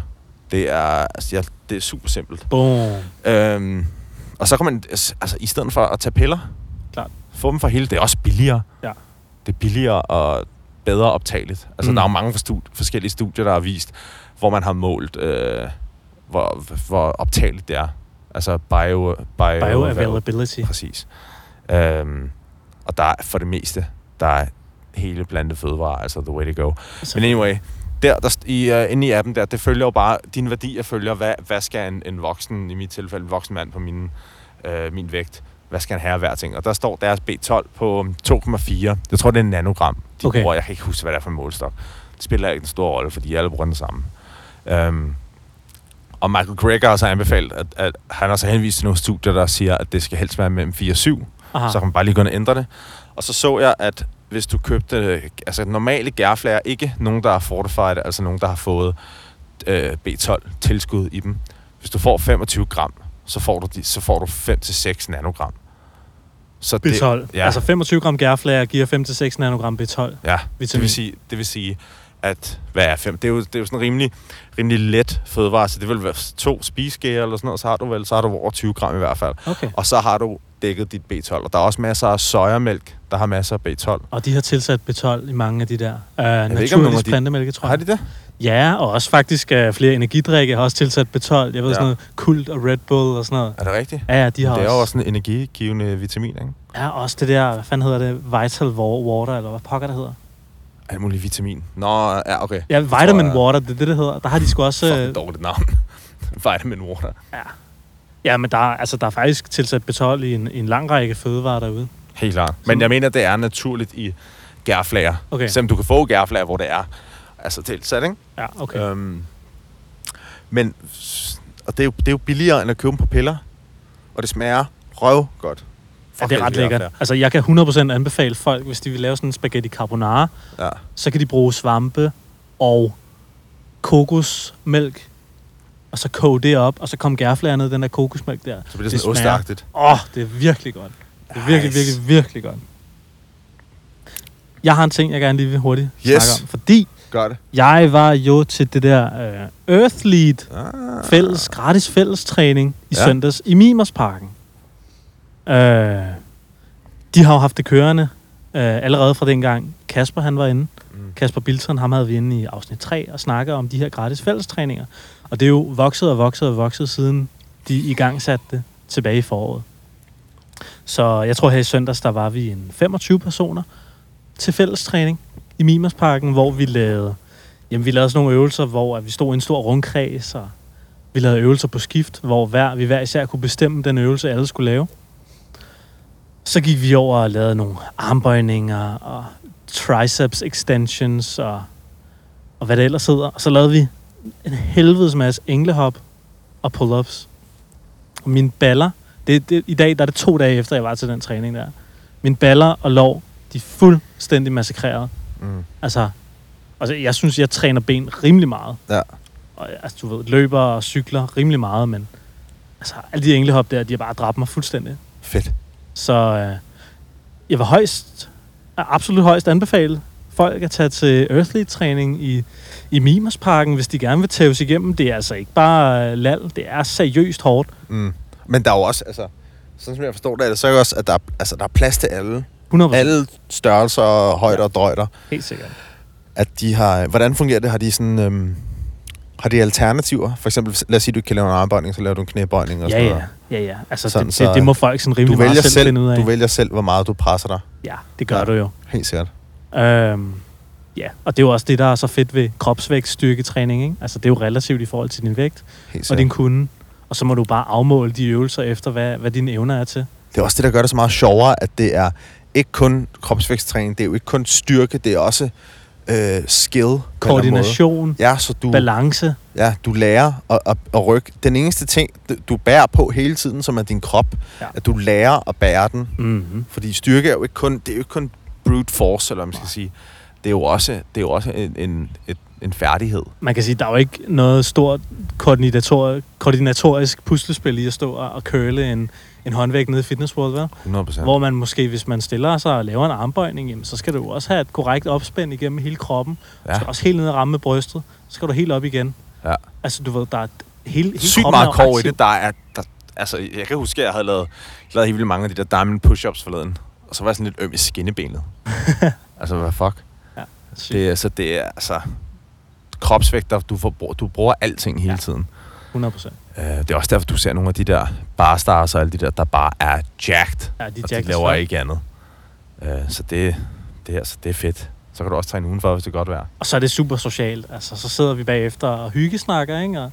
Det er, altså, ja, det er super simpelt. Boom. Øhm, og så kan man, altså i stedet for at tage piller, Klart. få dem for hele, det er også billigere. Ja. Det er billigere og bedre optageligt. Altså Mm. der er jo mange stud- forskellige studier, der har vist, hvor man har målt, øh, hvor, hvor optageligt det er. Altså bio, bio, Bioavailability. Præcis. Øhm, og der er for det meste, der er hele plante fødevarer, altså the way to go. Altså, Men anyway, der, der i, uh, inde i appen der, det følger jo bare, dine værdier følger, hvad, hvad skal en, en voksen, i mit tilfælde en voksen mand på min, øh, min vægt, hvad skal han have hver ting? Og der står deres B12 på 2,4. Jeg tror, det er en nanogram, de Okay. bruger. Jeg kan ikke huske, hvad det er for en målestok. Det spiller ikke en stor rolle, fordi alle bruger den samme. Um, og Michael Greger har så anbefalet, at, at han har så henvist til nogle studier, der siger, at det skal helst være mellem 4 og 7. aha. Så kan man bare lige gå ind og ændre det. Og så så jeg, at hvis du købte altså normale gærflager, ikke nogen, der er fortified, altså nogen, der har fået øh, B12 tilskud i dem. Hvis du får 25 gram, så får du, de, så får du 5-6 nanogram. Så B12. Det, ja, Altså 25 gram gærflager giver 5-6 nanogram B12. ja. Det vitamin. vil sige, det vil sige at hvad er fem? Det er jo, det er jo sådan rimelig, rimelig let fødevare, så det vil være to spisegærer eller sådan noget, så har du vel, så har du over 20 gram i hvert fald. Okay. Og så har du dækket dit B12. Og der er også masser af sojamælk, der har masser af B12. Og de har tilsat B12 i mange af de der af naturlige de- plantemælke, tror Har jeg. de det? Ja, og også faktisk uh, flere energidrikke har også tilsat B12. Jeg ved Ja. sådan noget kult og Red Bull og sådan noget. Er det rigtigt? Ja, ja, de har det er også. jo også en energigivende vitamin, ikke? Ja, også det der, hvad fanden hedder det? Vital Water, eller hvad pokker det hedder? Alt muligt vitamin. Nå, ja, okay. Ja, Vitamin jeg- Water, det er det, det hedder. Der har de sgu også... Fucking øh, dårligt navn. (laughs) Vitamin water. Ja. Ja, men der, er- altså, der er faktisk tilsat B12 i en, i en lang række fødevarer derude. Helt klart. Men jeg mener, det er naturligt i gærflager. Okay. Selvom du kan få gærflager, hvor det er altså tilsat, ikke? Ja, okay. Øhm, men, og det er, jo, det er jo billigere end at købe dem på piller. Og det smager røv godt. Ja, det er ret lækkert. Altså, jeg kan 100% anbefale folk, hvis de vil lave sådan en spaghetti carbonara, Ja. så kan de bruge svampe og kokosmælk, og så koge det op, og så kom gærflager ned den der kokosmælk der. Så bliver det sådan Det smager- osteagtigt. Åh, oh, det er virkelig godt. Det er virkelig, Nice. virkelig, virkelig godt. Jeg har en ting, jeg gerne lige vil hurtigt Yes. snakke om. Fordi Gør det. jeg var jo til det der uh, Earthlead Ah. fælles, gratis fælles træning i Ja. ja. søndags i Mimersparken. Øh, de har jo haft det kørende øh, allerede fra dengang Kasper han var inde. Mm. Kasper Bilton, ham havde vi inde i afsnit 3 og snakke om de her gratis fællestræninger. Og det er jo vokset og vokset og vokset siden de i gang satte det tilbage i foråret. Så jeg tror her i søndags, der var vi en 25 personer til fællestræning i Mimersparken, hvor vi lavede, jamen, vi lavede sådan nogle øvelser, hvor at vi stod i en stor rundkreds, og vi lavede øvelser på skift, hvor hver, vi hver især kunne bestemme den øvelse, alle skulle lave. Så gik vi over og lavede nogle armbøjninger og triceps extensions og, og hvad det ellers hedder. Og så lavede vi en helvedes masse englehop og pull-ups. Og mine baller, det, det, i dag der er det to dage efter, jeg var til den træning der. Mine baller og lov, de er fuldstændig massakreret. Mm. Altså, altså, jeg synes, jeg træner ben rimelig meget. Ja. Og, altså, du ved, løber og cykler rimelig meget, men altså, alle de englehop der, de har bare dræbt mig fuldstændig. Fedt. Så øh, jeg var højst, absolut højst anbefale folk at tage til Earthly-træning i, i Mimersparken, hvis de gerne vil tæves igennem. Det er altså ikke bare øh, lal, det er seriøst hårdt. Mm. Men der er jo også, altså, sådan som jeg forstår det, er det så også, at der, er- altså, der er plads til alle. 100 Alle størrelser, og højder og drøjder. Helt sikkert. At de har, hvordan fungerer det? Har de sådan, øhm, har de alternativer? For eksempel, lad os sige, du ikke kan lave en armbøjning, så laver du en knæbøjning og Ja, sådan ja. noget. Ja, ja. Altså, Sådan, det, så det, det, må folk sådan Du rimelig vælger, meget selv, selv, finde ud af. du vælger selv, hvor meget du presser dig. Ja, det gør Ja. du jo. Helt sikkert. Øhm, ja, og det er jo også det, der er så fedt ved kropsvægt styrketræning. Ikke? Altså, det er jo relativt i forhold til din vægt og din kunde. Og så må du bare afmåle de øvelser efter, hvad, hvad dine evner er til. Det er også det, der gør det så meget sjovere, at det er ikke kun kropsvæksttræning, det er jo ikke kun styrke, det er også øh, skill. Koordination, Ja, så du, balance. ja, du lærer at, at, at rykke. Den eneste ting, du- bærer på hele tiden, som er din krop, Ja. at du lærer at bære den. Mm-hmm. Fordi styrke er jo ikke kun, det er jo ikke kun brute force, eller man skal sige. Det er jo også, det er jo også en, en, et, en færdighed. Man kan sige, der er jo ikke noget stort koordinator, koordinatorisk puslespil i at stå og og curle en, en håndvægt nede i Fitness World, vel? 100 procent. Hvor man måske, hvis man stiller sig og laver en armbøjning, jamen, så skal du også have et korrekt opspænd igennem hele kroppen. Du Ja. skal også helt ned og ramme med brystet. Så skal du helt op igen. Ja. Altså, du ved, der er hele, hele Sygt meget kår i det. Der er, der, altså, jeg kan huske, at jeg havde lavet, lavet helt vildt mange af de der diamond push-ups forleden. Og så var jeg sådan lidt øm i skinnebenet. (laughs) altså, hvad fuck? Sygt. Det, er- så det er altså kropsvægt, du, får, du bruger alting hele Ja. tiden. 100 procent. Uh, det er også derfor, du ser nogle af de der barstars og alle de der, der bare er jacked. Ja, de, og jacked de laver ikke andet. Uh, så det, det, er, altså, det er fedt. Så kan du også træne udenfor, hvis det godt vejr. Og så er det super socialt. Altså, så sidder vi bagefter og hyggesnakker, ikke? Og,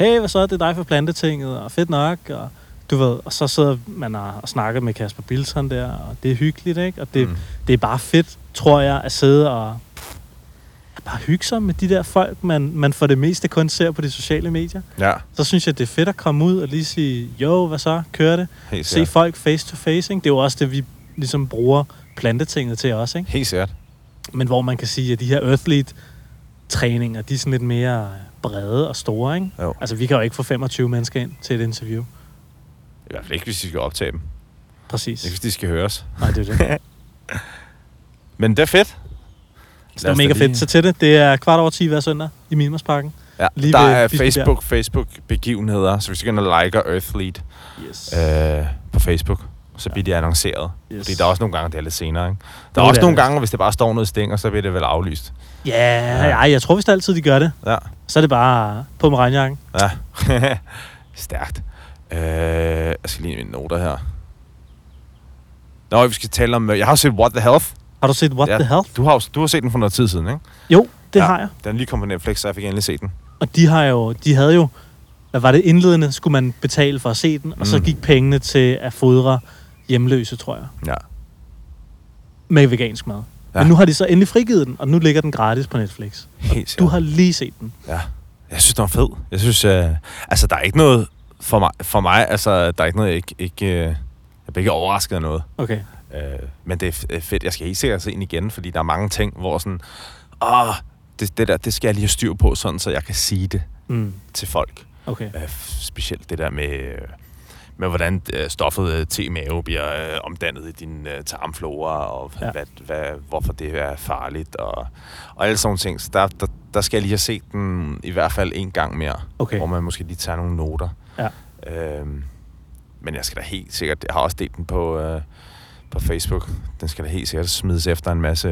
hey, hvad så? Det er dig for plantetinget, og fedt nok, og du ved, og så sidder man og, og snakker med Kasper Bilson der, og det er hyggeligt, ikke? Og det, Mm. det er bare fedt, tror jeg, at sidde og bare hygge sig med de der folk, man, man for det meste kun ser på de sociale medier. Ja, Så synes jeg, det er fedt at komme ud og lige sige, jo, hvad så, kør det. helt Se folk face to face, ikke? Det er jo også det, vi ligesom bruger plantetinget til også, ikke? Helt sikkert. Men hvor man kan sige, at de her earthlead træninger, de er sådan lidt mere brede og store, ikke? Jo. Altså, vi kan jo ikke få 25 mennesker ind til et interview. I hvert fald ikke, hvis de skal optage dem. Præcis. Ikke, hvis de skal høres. Nej, det er det. (laughs) Men det er fedt. Så det er mega lige- fedt. Så til det, det er kvart over 10 hver søndag i Mimersparken. Ja, Lige der er Bispebjerg. Facebook, Facebook-begivenheder, så hvis du og liker Earthlead Yes. øh, på Facebook, så bliver de annonceret. yes. Fordi der er også nogle gange, det er lidt senere, ikke? Der Jo, er også nogle gange, hvis det bare står noget sting, og så bliver det vel aflyst. Ja, ja, jeg tror vist altid, de gør det. Ja. Så er det bare på med regnjakken. Ja. (laughs) Stærkt. Øh, jeg skal lige mine noter her. Nå, vi skal tale om... øh, Jeg har set What the Health. Har du set What Ja. the Hell? Du har, du har set den for noget tid siden, ikke? Jo, det Ja. har jeg. Den lige kommet på Netflix, så jeg fik endelig set den. Og de har jo, de havde jo, hvad var det indledende, skulle man betale for at se den, og så Mm. gik pengene til at fodre hjemløse, tror jeg, Ja. med vegansk mad. Ja. Men nu har de så endelig frigivet den, og nu ligger den gratis på Netflix. Helt. Du har lige set den. Ja. Jeg synes, den var fed. Jeg synes, øh, altså, der er ikke noget for mig, for mig altså, der er ikke noget, jeg ikke, ikke, øh, jeg bliver ikke overrasket af noget. Okay. Øh, men det er øh, fedt. Jeg skal helt sikkert se den igen, fordi der er mange ting, hvor sådan, åh, det, det der, det skal jeg lige have styr på, sådan, så jeg kan sige det Mm. til folk. Okay. Øh, specielt det der med, øh, med hvordan øh, stoffet øh, T-mave bliver øh, omdannet i din øh, tarmflora, og Ja. hvad, hvad, hvorfor det er farligt, og, og alle sådan nogle ting. Så der, der, der skal jeg lige have set den i hvert fald en gang mere, Okay. hvor man måske lige tager nogle noter. Ja. Øhm, men jeg skal da helt sikkert, jeg har også delt den på, øh, på Facebook, den skal da helt sikkert smides efter en masse,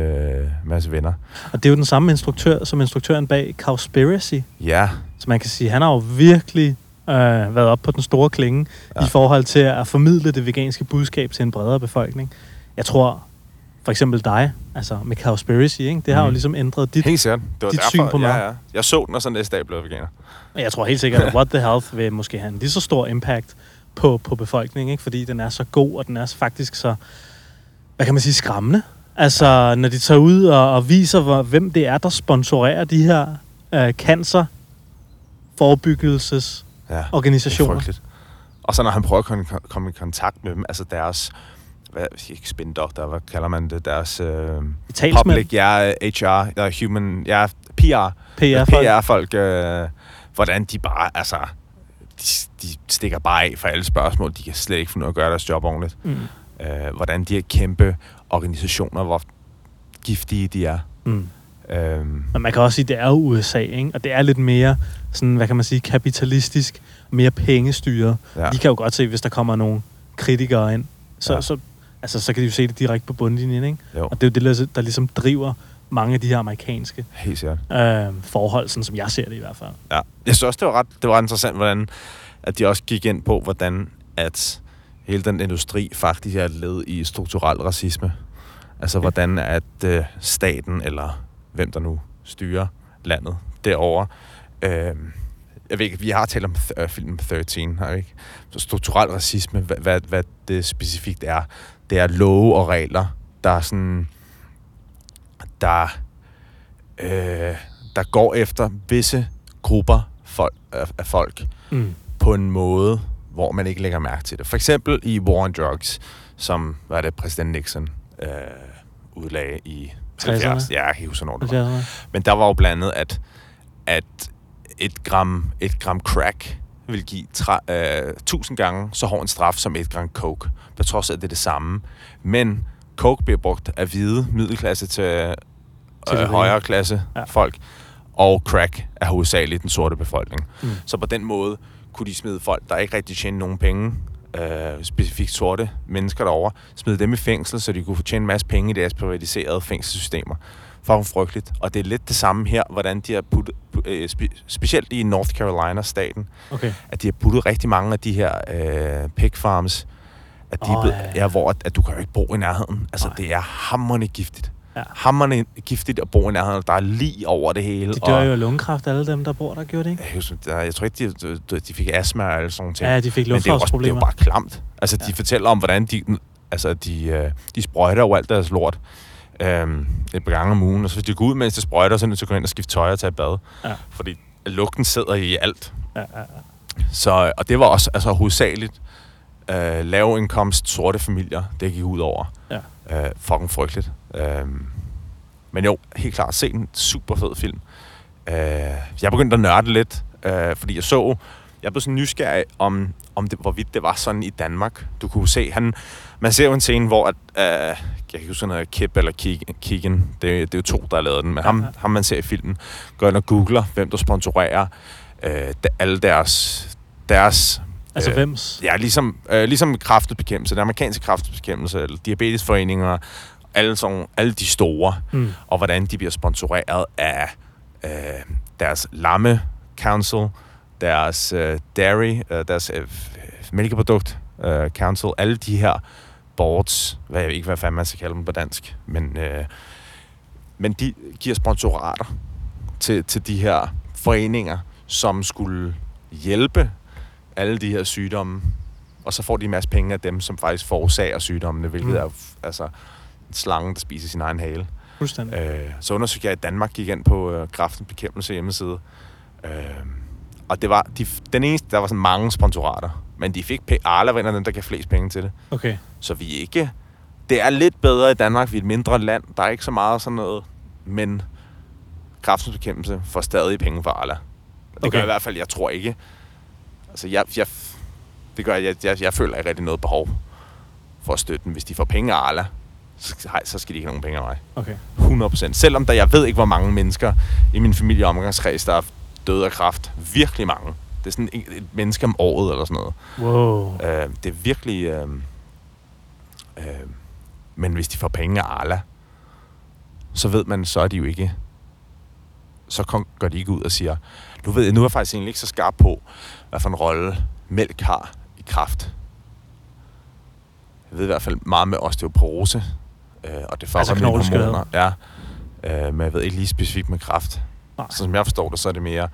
masse venner. Og det er jo den samme instruktør, som instruktøren bag Cowspiracy. Ja, Så man kan sige, han har jo virkelig øh, været op på den store klinge ja. I forhold til at formidle det veganske budskab til en bredere befolkning. Jeg tror, for eksempel dig, altså med Cowspiracy, ikke? det har mm. jo ligesom ændret dit... helt sikkert. Det var dit derfor, syn på mad. Ja, ja. Jeg så den, og så næste dag blev jeg veganer. Jeg tror helt sikkert, at (laughs) What the Health vil måske have en lige så stor impact på, på befolkningen, ikke? fordi den er så god, og den er faktisk så, hvad kan man sige, skræmmende. Altså, når de tager ud og, og viser, hvor, hvem det er, der sponsorerer de her øh, cancer forebyggelses Ja. Det er. Og så når han prøver at komme, i kontakt med dem, altså deres, hvad, ikke spin doctor, hvad kalder man det, deres øh, Talsmænd, public, ja, HR, ja, human, ja, PR, PR-folk. PR-folk, øh, hvordan de bare, altså, de, de stikker bare af for alle spørgsmål, de kan slet ikke finde ud af at gøre deres job ordentligt. Mm. Øh, hvordan de her kæmpe organisationer, hvor giftige de er. Mm. Øhm, Men man kan også sige, at det er USA, ikke? og det er lidt mere, sådan, hvad kan man sige, kapitalistisk, mere pengestyret. ja. De kan jo godt se, hvis der kommer nogle kritikere ind, så, Ja. så, altså, så kan de jo se det direkte på bundlinjen. Ikke? Jo, Og det er jo det, der- der ligesom driver mange af de her amerikanske helt sikkert. øh, forhold, sådan som jeg ser det i hvert fald. Ja. Jeg synes også, det var ret, det var ret interessant, hvordan at de også gik ind på, hvordan at hele den industri faktisk er led i strukturel racisme. Altså, hvordan at øh, staten, eller hvem der nu styrer landet derovre, øh, jeg ved ikke, vi har talt om th- øh, filmen 13, har vi ikke? Så strukturel racisme, hvad, hvad, hvad det specifikt er, det er love og regler, der er sådan, der, øh, der går efter visse grupper folk, af, af folk Mm. på en måde, hvor man ikke lægger mærke til det. For eksempel i War on Drugs, som var det præsident Nixon øh, udlagde i 70. 60'erne. Ja, jeg kan huske, hvornår det var. Men der var jo blandt andet, at, at et, gram, et gram crack vil give tra, øh, 1000 gange så hård en straf som et gram coke. På trods af, at det er det samme. Men coke bliver brugt af hvide middelklasse til, de til øh, højere klasse ja. folk. Og crack er hovedsageligt den sorte befolkning. Mm. Så på den måde kunne de smide folk, der ikke rigtig tjente nogen penge, øh, specifikt sorte mennesker derovre, smide dem i fængsel, så de kunne få tjene en masse penge i deres privatiserede fængselssystemer. Fucking frygteligt. Og det er lidt det samme her, hvordan de har puttet, pu- øh, spe, specielt i North Carolina-staten, okay. at de har puttet rigtig mange af de her øh, pig farms, at de oh, er blevet, ja, ja, ja. ja. hvor at, at du kan jo ikke bo i nærheden. Altså, Nej. det er hammerende giftigt. Ja. Hammerende giftigt at bo i nærheden. Der er lige over det hele. De dør og- jo af lungekræft, alle dem, der bor der, gjorde det ikke? jeg, der, jeg tror ikke, de, de, de fik astma og alle sådan nogle ting. Ja, de fik Men det er, jo også, det er jo lufthavsproblemer. bare klamt. Altså, de Ja. fortæller om, hvordan de, altså, de, øh, de sprøjter jo alt deres lort øhm, et par gange om ugen. Og så hvis de går ud, mens de sprøjter, så er de til at gå ind og skifte tøj og tage bad. Ja. Fordi lugten sidder i alt. Ja, ja, ja. Så, og det var også altså, hovedsageligt øh, lave indkomst, sorte familier, det gik ud over. Ja. Øh, fucking frygteligt. Øh, men jo, helt klart, se en super fed film. Øh, jeg begyndte at nørde lidt, øh, fordi jeg så jeg blev sådan nysgerrig om, om det, hvorvidt det var sådan i Danmark. Du kunne se, han, man ser jo en scene, hvor at, øh, jeg kan huske, noget Kip eller Keegan, det, det er jo to, der har lavet den, men ham, ham man ser i filmen, går ind og googler, hvem der sponsorerer øh, de, alle deres, deres Altså øh, hvems? Ja, ligesom, øh, ligesom kraftbekæmpelse, den amerikanske kraftbekæmpelse, eller diabetesforeninger, alle, sådan, alle de store, mm. og hvordan de bliver sponsoreret af øh, deres lamme council, deres øh, dairy, øh, deres øh, mælkeprodukt øh, council, alle de her boards, hvad jeg ved ikke, hvad fanden man skal kalde dem på dansk, men, øh, men de giver sponsorater til, til de her foreninger, som skulle hjælpe alle de her sygdomme, og så får de en masse penge af dem, som faktisk forårsager sygdommene, hvilket mm. er altså en slange, der spiser sin egen hale. Fuldstændig. Øh, så undersøgte jeg, at Danmark gik ind på øh, kraftens bekæmpelse hjemmeside. Øh, og det var de, den eneste, der var sådan mange sponsorater. Men de fik penge. Arla var dem, der gav flest penge til det. Okay. Så vi ikke... Det er lidt bedre i Danmark. Vi er et mindre land. Der er ikke så meget sådan noget. Men kraftens bekæmpelse får stadig penge for Arla. Det okay. gør i hvert fald, jeg tror ikke. Altså, jeg, jeg, det gør, jeg, jeg, jeg føler ikke rigtig noget behov for at støtte dem. Hvis de får penge af Arla, så, så skal de ikke have nogen penge af mig. Okay. 100%. Selvom der, jeg ved ikke, hvor mange mennesker i min familie omgangskreds, der er døde af kraft. Virkelig mange. Det er sådan et, et menneske om året eller sådan noget. Wow. Øh, det er virkelig... Øh, øh, men hvis de får penge af Arla, så ved man, så er de jo ikke... Så kom, går de ikke ud og siger, nu ved jeg, nu er jeg faktisk egentlig ikke så skarp på, hvad for en rolle mælk har i kraft. Jeg ved i hvert fald meget med osteoporose, øh, og det altså hormoner. Ja, øh, men jeg ved ikke lige specifikt med kraft. Nej. Så som jeg forstår det, så er det mere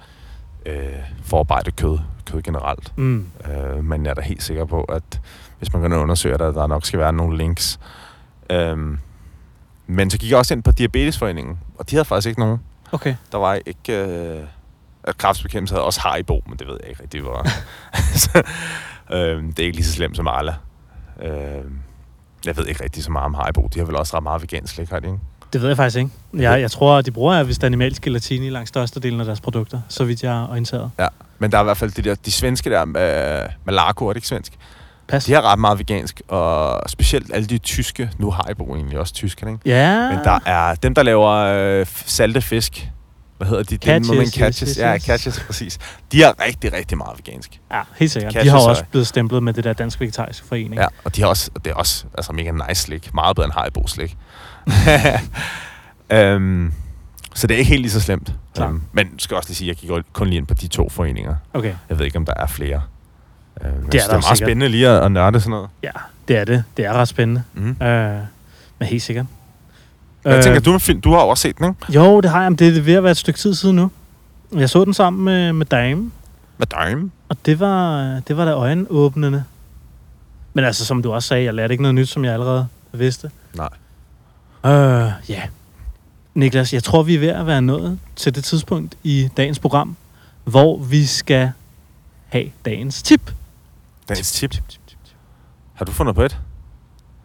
øh, forarbejdet kød, kød generelt. Mm. Øh, men jeg er da helt sikker på, at hvis man kan undersøge det, der nok skal være nogle links. Øh, men så gik jeg også ind på Diabetesforeningen, og de havde faktisk ikke nogen. Okay. Der var ikke... Øh, kræftbekæmpelse havde også Haribo, men det ved jeg ikke rigtig, hvor. (laughs) så, øh, det er ikke lige så slemt som Arla. Øh, jeg ved ikke rigtig så meget om Haribo. De har vel også ret meget vegansk slik, har de ikke? Det ved jeg faktisk ikke. Jeg, jeg tror, at de bruger vist animalsk gelatin i langt størstedelen af deres produkter, så vidt jeg er orienteret. Ja, men der er i hvert fald de, der, de svenske der, med Malaco, er det ikke svensk? Pas. De har ret meget vegansk, og specielt alle de tyske, nu har I egentlig også tyske, ikke? Ja. Men der er dem, der laver øh, salte fisk, hvad hedder de? Catches, den, catches. Yes, yes, Ja, catches, præcis. De er rigtig, rigtig meget vegansk. Ja, helt sikkert. Catches de har også blevet stemplet med det der Dansk Vegetariske Forening. Ja, og de har også, det er også altså, mega nice slik. Meget bedre end Haribo slik. um, (laughs) så det er ikke helt lige så slemt. Um, men skal også lige sige, at jeg gik kun lige ind på de to foreninger. Okay. Jeg ved ikke, om der er flere. Uh, det er, det er meget sikkert. spændende lige at, at nørde sådan noget. Ja, det er det. Det er ret spændende. Mm. Uh, men helt sikkert. Hvad øh, tænker du med film? Du har også set den, ikke? Jo, det har jeg. Men det er ved at være et stykke tid siden nu. Jeg så den sammen med, med Dame. Med Dame? Og det var, det var da øjenåbnende. Men altså, som du også sagde, jeg lærte ikke noget nyt, som jeg allerede vidste. Nej. Øh, ja. Niklas, jeg tror, vi er ved at være nået til det tidspunkt i dagens program, hvor vi skal have dagens tip. Dagens tip? tip, tip, tip, tip. Har du fundet på et?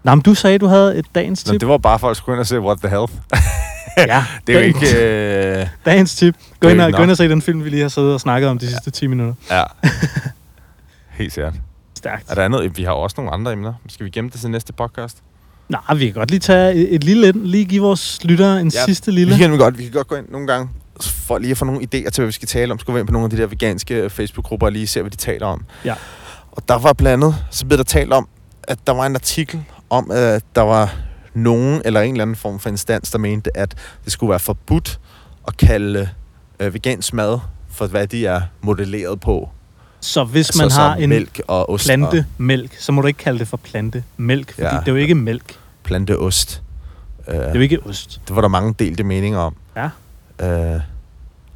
Nej, men du sagde, du havde et dagens tip. Nå, det var bare for at skulle ind og se What the Hell. (laughs) ja, (laughs) det er jo ikke... (laughs) Øh... Dagens tip. Gå ind, og, gå ind og se den film, vi lige har siddet og snakket om de ja. sidste 10 minutter. Ja. Helt sikkert. Stærkt. Er der andet? Vi har også nogle andre emner. Skal vi gemme det til næste podcast? Nej, vi kan godt lige tage et, et lille lige give vores lyttere en ja, sidste lille. Vi kan, godt, vi kan godt gå ind nogle gange for lige at få nogle idéer til, hvad vi skal tale om. Skal vi ind på nogle af de der veganske Facebook-grupper og lige se, hvad de taler om. Ja. Og der var blandt andet, så blev der talt om, at der var en artikel om, at der var nogen eller en eller anden form for instans, der mente, at det skulle være forbudt at kalde øh, vegansk mad for, hvad de er modelleret på. Så hvis altså, man har en mælk og ost plantemælk, så må du ikke kalde det for plantemælk, fordi ja, det er jo ikke mælk. Planteost. Uh, det er jo ikke ost. Det var der mange delte meninger om. Ja. Uh,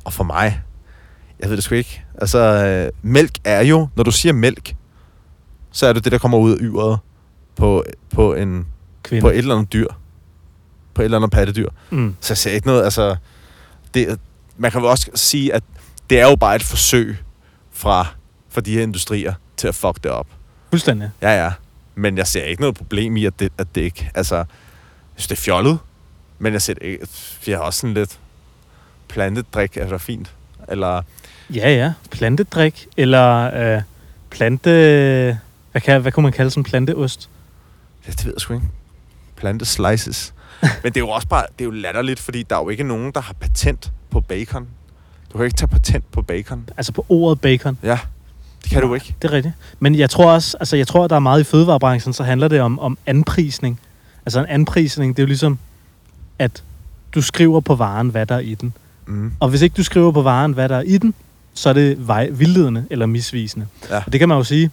og for mig, jeg ved det sgu ikke. Altså, uh, mælk er jo, når du siger mælk, så er det det, der kommer ud af yret på, på en Kvinde. på et eller andet dyr. På et eller andet pattedyr. Mm. Så jeg ser ikke noget, altså... Det, man kan jo også sige, at det er jo bare et forsøg fra, fra de her industrier til at fuck det op. Fuldstændig. Ja, ja. Men jeg ser ikke noget problem i, at det, at det ikke... Altså, jeg synes, det er fjollet. Men jeg ser det ikke... Jeg har også sådan lidt plantet drik, er det fint. Eller Ja, ja. Plantedrik, eller øh, plante... Hvad, kan, hvad kunne man kalde sådan en planteost? Ja, det ved jeg sgu ikke. Plante slices. (laughs) Men det er jo også bare, det er jo latterligt, fordi der er jo ikke nogen, der har patent på bacon. Du kan ikke tage patent på bacon. Altså på ordet bacon. Ja, det kan du ikke. Det er rigtigt. Men jeg tror også, altså jeg tror, at der er meget i fødevarebranchen, så handler det om, om anprisning. Altså en anprisning, det er jo ligesom, at du skriver på varen, hvad der er i den. Mm. Og hvis ikke du skriver på varen, hvad der er i den, så er det vej, vildledende eller misvisende. Ja. Og det kan man jo sige.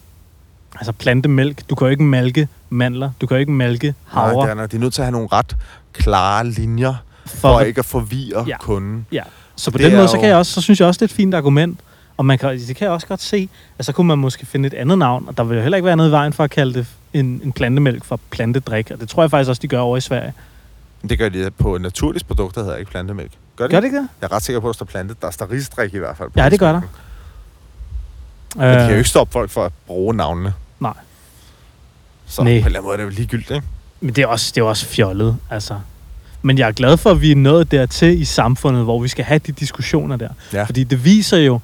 Altså plantemælk, du kan jo ikke malke mandler, du kan jo ikke malke Nej, havre. det er, de er nødt til at have nogle ret klare linjer, for, for ikke at forvirre Ja. kunden. Ja, så på Det den måde, så, kan jeg også, så synes jeg også, det er et fint argument. Og man kan, det kan jeg også godt se, at så kunne man måske finde et andet navn, og der vil jo heller ikke være noget i vejen for at kalde det en, en plantemælk for plantedrik, og det tror jeg faktisk også, de gør over i Sverige. Det gør de på naturligt produkt, der hedder ikke plantemælk. Gør det? Gør det ikke det? Jeg er ret sikker på, at der står plantet. Der står risdrik i hvert fald. på Ja, det gør der. Men de kan jo Øh, ikke stoppe folk for at bruge navnene. Nej. Så Nej. på en eller anden måde er det jo ligegyldigt, ikke? Men det er, også, det er også fjollet, altså. Men jeg er glad for, at vi er nået dertil i samfundet, hvor vi skal have de diskussioner der. Ja. Fordi det viser jo,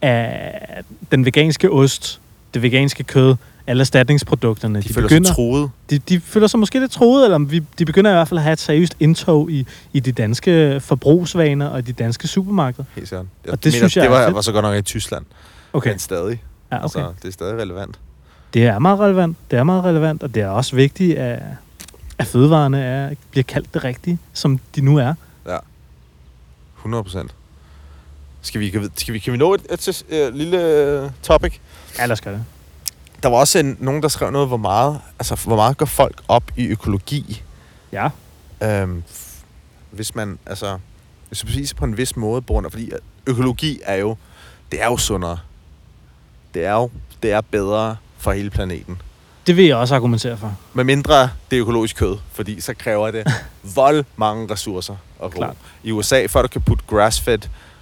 at den veganske ost, det veganske kød, alle erstatningsprodukterne, De, de føler sig troet. de, de føler sig måske lidt troet, eller vi, de begynder i hvert fald at have et seriøst indtog i, i de danske forbrugsvaner og de danske supermarkeder. Helt sikkert. Jeg Og det synes jeg det var, var så godt nok i Tyskland. Okay, Men stadig. ja, okay. Altså, det er stadig relevant. Det er meget relevant, det er meget relevant, og det er også vigtigt, at, at fødevarene er, bliver kaldt det rigtige, som de nu er. 100 procent. Skal vi, skal vi, kan vi nå et, et, et, et lille øh, topic? Ja, lad os gøre det. Der var også en, nogen, der skrev noget, hvor meget, altså, hvor meget går folk op i økologi? Ja, Øhm, hvis man, altså, hvis man spiser på en vis måde, på grund af, fordi økologi er jo, det er jo sundere. Det er jo, det er bedre for hele planeten. det vil jeg også argumentere for. Med mindre det er økologisk kød, fordi så kræver det (laughs) vold mange ressourcer at gro. Klart. I USA, før du kan putte grass-fed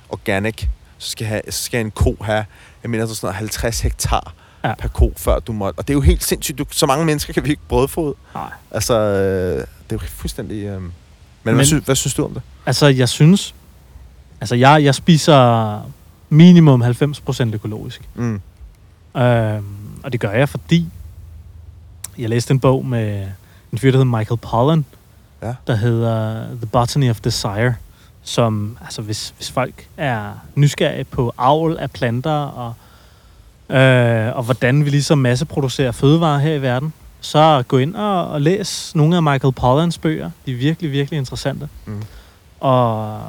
organic, så skal, have, så skal en ko have, jeg mener, sådan noget 50 hektar Ja. per ko, før du må... Og det er jo helt sindssygt. Du, så mange mennesker kan vi ikke brødfod. Nej. Altså, øh, det er jo fuldstændig... Øh... Men, Men hvad, synes, hvad synes du om det? Altså, jeg synes... Altså, jeg, jeg spiser minimum 90% økologisk. Mm. Øhm, og det gør jeg, fordi jeg læste en bog med en fyr, der hedder Michael Pollan, Ja. der hedder The Botany of Desire, som, altså hvis, hvis folk er nysgerrige på avl af planter og, øh, og hvordan vi ligesom masseproducerer fødevarer her i verden, så gå ind og, og læs nogle af Michael Pollans bøger. De er virkelig, virkelig interessante. Mm. Og,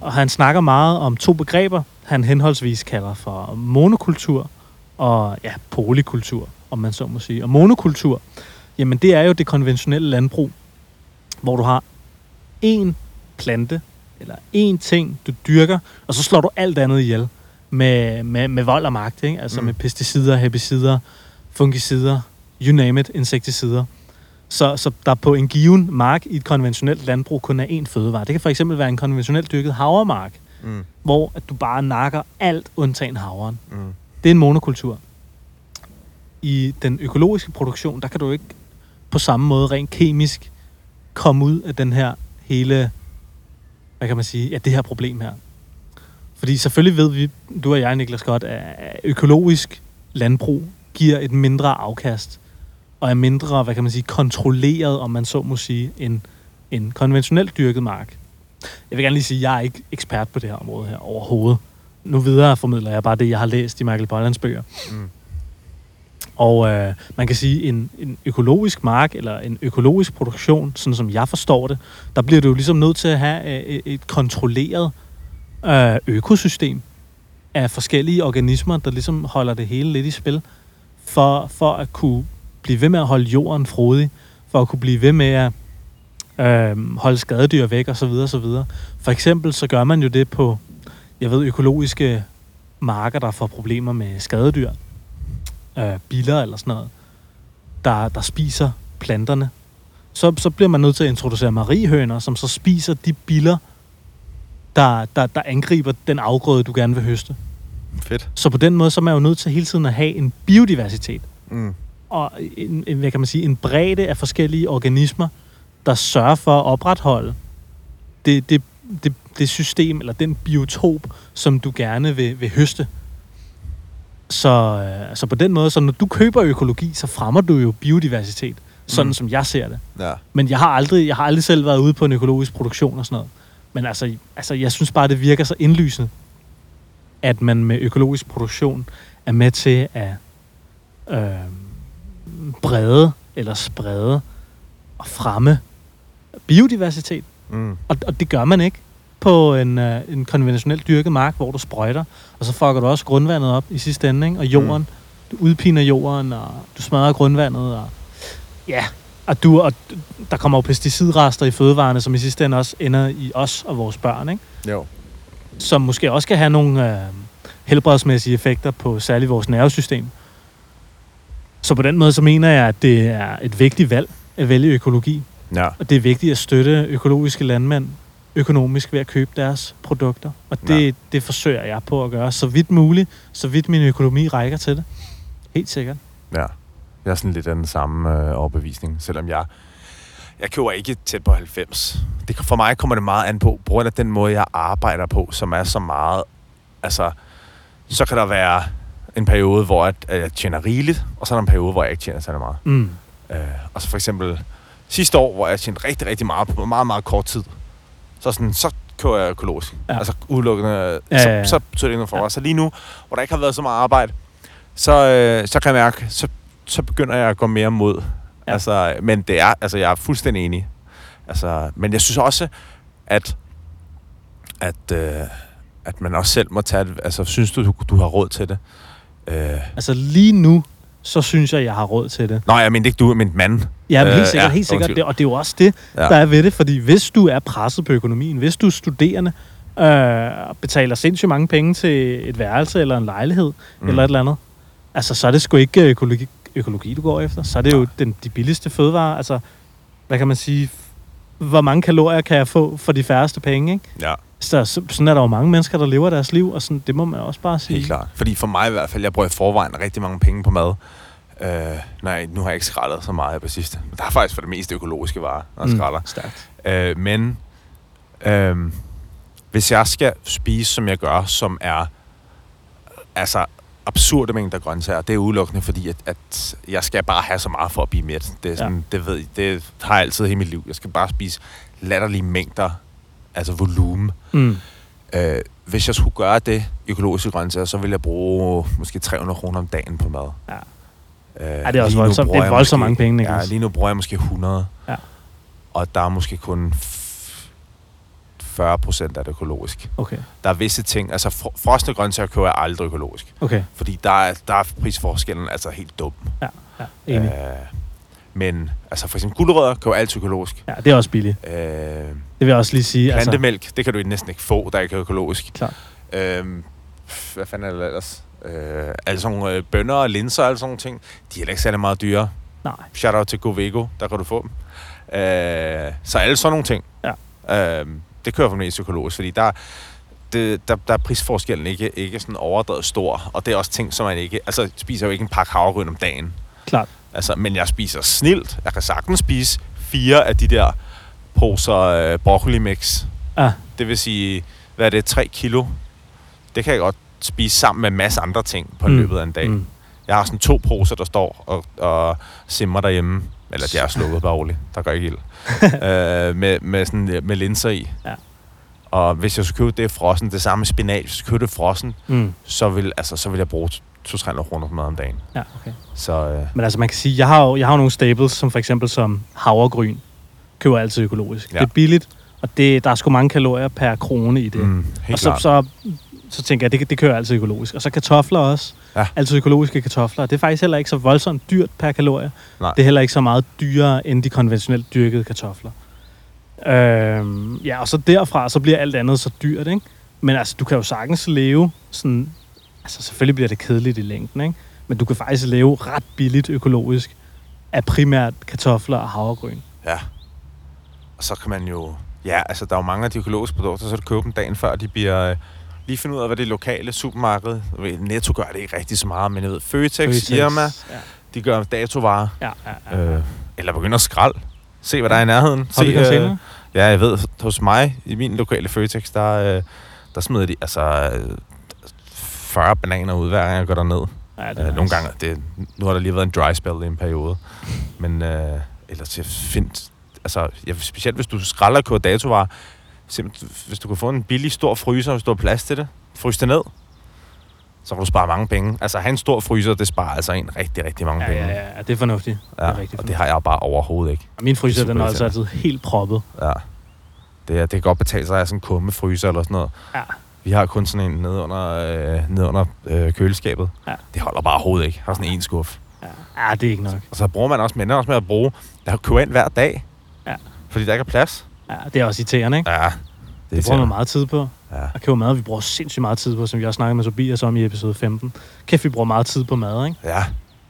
og han snakker meget om to begreber, han henholdsvis kalder for monokultur og ja, polykultur, om man så må sige. Og monokultur, jamen det er jo det konventionelle landbrug, hvor du har én plante, eller én ting, du dyrker, og så slår du alt andet ihjel med, med, med vold og magt, ikke? altså Mm. med pesticider, herbicider, fungicider, you name it, insekticider. Så, så der på en given mark i et konventionelt landbrug kun er én fødevare. Det kan for eksempel være en konventionelt dyrket havermark, Mm. hvor at du bare nakker alt undtagen havren. Mm. Det er en monokultur. I den økologiske produktion, der kan du ikke på samme måde rent kemisk komme ud af den her hele, hvad kan man sige, ja, det her problem her. Fordi selvfølgelig ved vi, du og jeg, Niklas, godt, at økologisk landbrug giver et mindre afkast, og er mindre, hvad kan man sige, kontrolleret, om man så må sige, end en konventionelt dyrket mark. Jeg vil gerne lige sige, at jeg er ikke ekspert på det her område her overhovedet. Nu videre formidler jeg bare det, jeg har læst i Michael Bollans bøger. Mm. Og øh, man kan sige, en, en økologisk mark, eller en økologisk produktion, sådan som jeg forstår det, der bliver du jo ligesom nødt til at have øh, et kontrolleret øh, økosystem af forskellige organismer, der ligesom holder det hele lidt i spil, for, for at kunne blive ved med at holde jorden frodig, for at kunne blive ved med at øh, holde skadedyr væk osv. osv. For eksempel så gør man jo det på, jeg ved, økologiske marker, der får problemer med skadedyr, øh, biler eller sådan noget, der, der spiser planterne. Så, så bliver man nødt til at introducere mariehøner, som så spiser de biller, der, der, der angriber den afgrøde, du gerne vil høste. Fedt. Så på den måde, så er man jo nødt til hele tiden at have en biodiversitet Mm. og en, en, hvad kan man sige, en bredde af forskellige organismer, der sørger for at opretholde det, det, det det system eller den biotop, som du gerne vil, vil høste. Så, øh, så på den måde, så når du køber økologi, så fremmer du jo biodiversitet, sådan Mm. som jeg ser det. Ja. Men jeg har aldrig, jeg har aldrig selv været ude på en økologisk produktion og sådan noget. Men altså, altså, jeg synes bare, det virker så indlysende, at man med økologisk produktion er med til at øh, brede eller sprede og fremme biodiversitet. Mm. Og, og det gør man ikke på en, øh, en konventionelt dyrket mark, hvor du sprøjter. Og så fucker du også grundvandet op i sidste ende, ikke? og jorden. Mm. Du udpiner jorden, og du smadrer grundvandet. Og, ja, og, du, og der kommer jo pesticidrester i fødevarene, som i sidste ende også ender i os og vores børn. Ikke? Jo. Som måske også kan have nogle øh, helbredsmæssige effekter på særligt vores nervesystem. Så på den måde, så mener jeg, at det er et vigtigt valg at vælge økologi. Ja. Og det er vigtigt at støtte økologiske landmænd økonomisk ved at købe deres produkter. Og det, Ja. det forsøger jeg på at gøre så vidt muligt, så vidt min økonomi rækker til det. Helt sikkert. Ja. Jeg er sådan lidt af den samme øh, overbevisning, selvom jeg jeg køber ikke tæt på 90. Det, for mig kommer det meget an på, på grund af den måde, jeg arbejder på, som er så meget... Altså, så kan der være en periode, hvor jeg, at jeg tjener rigeligt, og så er der en periode, hvor jeg ikke tjener særlig meget. Mm. Øh, og så for eksempel sidste år, hvor jeg tjente rigtig, rigtig meget på meget, meget kort tid. Så, sådan, så køber jeg økologisk. Ja. Altså udelukkende, Ja, så, ja, ja. så betyder det ikke noget for mig. Ja. Så lige nu, hvor der ikke har været så meget arbejde, så, øh, så kan jeg mærke, så, så begynder jeg at gå mere mod. Ja. Altså, men det er, altså, jeg er fuldstændig enig. Altså, men jeg synes også, at, at, øh, at man også selv må tage det. Altså, synes du, du, du har råd til det? Øh, Altså lige nu, så synes jeg, jeg har råd til det. Nå, jeg mente ikke du, men mand. Ja, men Øh, helt sikkert, ja, helt sikkert. undskyld. Det, og det er jo også det, Ja. der er ved det. Fordi hvis du er presset på økonomien, hvis du er studerende, øh, betaler sindssygt mange penge til et værelse eller en lejlighed, mm. eller et eller andet, altså så er det sgu ikke økologi, økologi du går efter. Så er det jo den, de billigste fødevarer. Altså, hvad kan man sige? Hvor mange kalorier kan jeg få for de færreste penge, ikke? Ja, Så, så, sådan er der jo mange mennesker, der lever deres liv, og sådan, det må man også bare sige. helt klart. Fordi for mig i hvert fald, jeg bruger i forvejen rigtig mange penge på mad. Øh, nej, nu har jeg ikke skrællet så meget her på sidste. Men der er faktisk for det meste økologiske varer, når jeg skralder. Mm, stærkt. Øh, men øh, hvis jeg skal spise, som jeg gør, som er altså absurde mængder grøntsager, det er udelukkende fordi, at, at jeg skal bare have så meget for at blive mæt. Det, er sådan, ja. det, ved, det har jeg altid hele mit liv. Jeg skal bare spise latterlige mængder, altså volumen. Mm. Øh, hvis jeg skulle gøre det økologiske grøntsager, så ville jeg bruge måske 300 kroner om dagen på mad. Ja. Øh, Ja, det er også voldsomt. Det er voldsomt mange penge, Niklas. Ja, lige nu bruger jeg måske 100. Ja. Og der er måske kun f- 40 procent af det økologisk. Okay, Der er visse ting, altså fro- frosne grøntsager køber jeg aldrig økologisk. okay. Fordi der er, der er prisforskellen altså helt dum. Ja, ja enig. Øh, men altså for eksempel gulerødder køber altid økologisk. Ja, det er også billigt. Øh, Det vil jeg også lige sige. Altså, plantemælk, det kan du næsten ikke få, der ikke er økologisk. Klart. Pff, hvad fanden er det ellers? Øh, altså nogle øh, bønner og linser og sådan nogle ting. De er heller ikke særlig meget dyre. nej. Shout out til Govego, der kan du få dem. Øh, så alle sådan nogle ting. Ja. Øh, det kører for mest økologisk, fordi der, det, der, der er prisforskellen ikke, ikke sådan overdrevet stor. Og det er også ting, som man ikke... Altså, spiser jo ikke en pakke havregryn om dagen. Klart. Altså, men jeg spiser snilt. Jeg kan sagtens spise fire af de der poser øh, broccoli mix. Ja, Det vil sige, hvad er det, 3 kilo? Det kan jeg godt spise sammen med en masse andre ting på mm. Løbet af en dag. Mm. Jeg har sådan to poser, der står og, og simmer derhjemme. Eller de er slukket bare roligt. Der går ikke ild. (laughs) øh, med, med, sådan, øh, med linser i. Ja. Og hvis jeg skulle købe det frossen, det samme spinat, hvis jeg skulle købe det frossen, Mm. så vil, altså, så vil jeg bruge 200-300 kroner på mad om dagen. Ja, okay. Så øh, Men altså, man kan sige, jeg har jo, jeg har jo nogle staples, som for eksempel som havregryn. Køber altid økologisk. Ja. Det er billigt, og det, der er sgu mange kalorier per krone i det. Mm. Og så, klart. så, så tænker jeg, det, det kører altid økologisk. Og så kartofler også. Ja. Altid økologiske kartofler. Det er faktisk heller ikke så voldsomt dyrt per kalorie. Nej. Det er heller ikke så meget dyrere end de konventionelt dyrkede kartofler. Øhm, ja, og så derfra, så bliver alt andet så dyrt, ikke? Men altså, du kan jo sagtens leve sådan... Altså, selvfølgelig bliver det kedeligt i længden, ikke? Men du kan faktisk leve ret billigt økologisk af primært kartofler og havregryn. Ja. Og så kan man jo... Ja, altså der er jo mange af de økologiske produkter, så du købe dem dagen før, de bliver... øh, Lige finde ud af, hvad det lokale supermarked... Jeg Netto gør det ikke rigtig så meget, men jeg ved, Føtex, Føtex. Irma, Ja, de gør datovarer. ja, ja. ja. Øh, eller begynder at skralde. Se, hvad der er i nærheden. Se, container? Ja, jeg ved, hos mig, i min lokale Føtex, der, øh, der smider de altså øh, 40 bananer ud, hver gang jeg går derned. Ja, det Øh, er nogle nice. gange, det, nu har der lige været en dry spell i en periode. Men øh, ellers til find, altså, ja, specielt hvis du skralder køber datovarer, simpelthen, hvis du kan få en billig, stor fryser, hvis du har plads til det, frys det ned, så kan du spare mange penge. Altså, en stor fryser, det sparer altså en rigtig, rigtig mange Ja, penge. ja, ja, ja, det er fornuftigt. det er Ja, rigtig og det har jeg bare overhovedet ikke. Og Min fryser, er den er altså altid helt proppet. Ja. Det, er, det kan godt betale sig have sådan en kummefryser eller sådan noget. Ja. Vi har kun sådan en nede under, øh, nede under øh, køleskabet. Ja. Det holder bare overhovedet ikke. Har sådan en skuff. Ja, ja det er ikke nok. Og så bruger man også, men også med at bruge, der køber ind hver dag. Ja. Fordi der ikke er plads. Ja, det er også irriterende, ikke? Ja. Det, Det bruger man meget tid på. Ja. At købe mad, vi bruger sindssygt meget tid på, som vi også snakkede med Tobias om i episode 15. Kæft, vi bruger meget tid på mad, ikke? ja.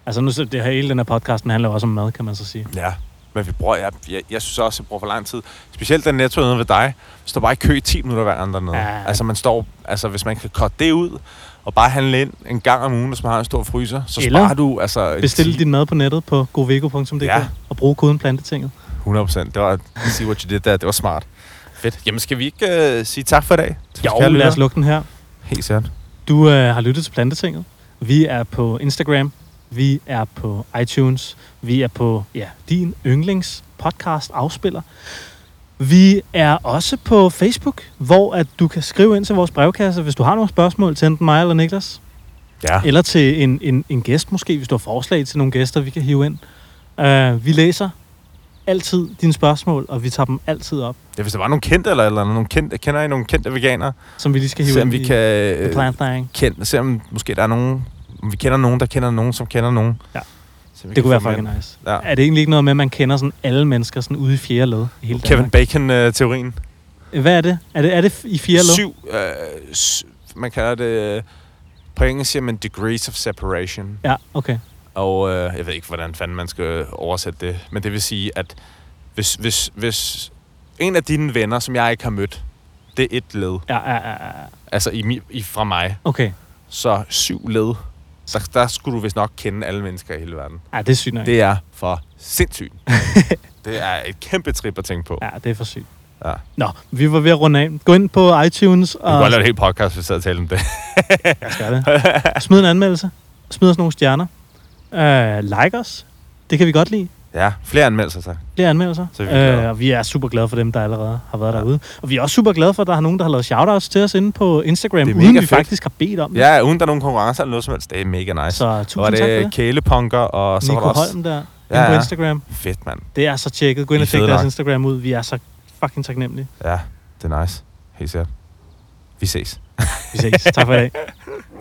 Altså, nu, så det her, hele den her podcast, den handler også om mad, kan man så sige. Ja. Men vi bruger, jeg, jeg, jeg synes også, jeg bruger for lang tid. Specielt den netto nede ved dig. Vi står bare i kø i 10 minutter hver anden dernede. Ja. Altså man står, altså hvis man kan cutte det ud, og bare handle ind en gang om ugen, hvis man har en stor fryser, så Eller sparer du altså... Bestil 10 din mad på nettet på govego.dk Ja. og brug koden plantetinget. 100 procent. Det var, see what you did der. Det var smart. Fedt. Jamen skal vi ikke uh, sige tak for i dag? Jo, lad os lyttere? lukke den her. Helt sikkert. Du øh, har lyttet til Plantetinget. Vi er på Instagram. Vi er på iTunes. Vi er på ja, din yndlings podcast afspiller. Vi er også på Facebook, hvor at du kan skrive ind til vores brevkasse, hvis du har nogle spørgsmål til enten mig eller Niklas. Ja. Eller til en, en, en gæst måske, hvis du har forslag til nogle gæster, vi kan hive ind. Uh, vi læser altid dine spørgsmål, og vi tager dem altid op, ja. hvis der var nogle kendte eller, eller nogle kendte, kender I nogle kendte veganere? som vi lige skal hive ind vi i kan... The øh, Plant Thing. kende, se om måske der er nogen... Om vi kender nogen, der kender nogen, som kender nogen. Ja. Så Det kunne være fucking nice. Ja. Er det egentlig ikke noget med, at man kender sådan alle mennesker sådan ude i fjerde led i hele Kevin? Bacon-teorien. Hvad er det? Er det, er det i fjerde led? Syv, øh, man kalder det... øh, På engelsk siger man degrees of separation. Ja, okay. Og øh, jeg ved ikke, hvordan fanden man skal oversætte det. Men det vil sige, at hvis, hvis, hvis en af dine venner, som jeg ikke har mødt, det er et led. Ja, ja, ja, ja. Altså i, i, fra mig. Okay. Så syv led. Så der skulle du vist nok kende alle mennesker i hele verden. Ja, det er sygt nok. Det er for sindssygt. (laughs) det er et kæmpe trip at tænke på. Ja, det er for sygt. Ja. Nå, vi var ved at runde af. Gå ind på iTunes Vi kan og... godt lave et helt podcast, hvis og talte om det. (laughs) Jeg skal det. Smid en anmeldelse. Smid os nogle stjerner. Uh, like os. Det kan vi godt lide. ja, flere anmeldelser, tak. Flere anmeldelser. Så vi. Øh, og vi er super glade for dem, der allerede har været Ja. derude. Og vi er også super glade for, at der er nogen, der har lavet shoutouts til os inde på Instagram, Det er uden vi fedt. faktisk har bedt om det. Ja, uden der er nogen konkurrence eller noget som helst. Det er mega nice. Så var tusind tak for det det. kælepunker, og så Nico var der også... Holm der, Ja, på ja. Instagram. Fedt, mand. Det er så tjekket. Gå ind og tjek deres. Instagram ud. Vi er så fucking taknemmelige. Ja, det er nice. Helt sikkert. Vi ses. Vi ses. tak for i dag. (laughs)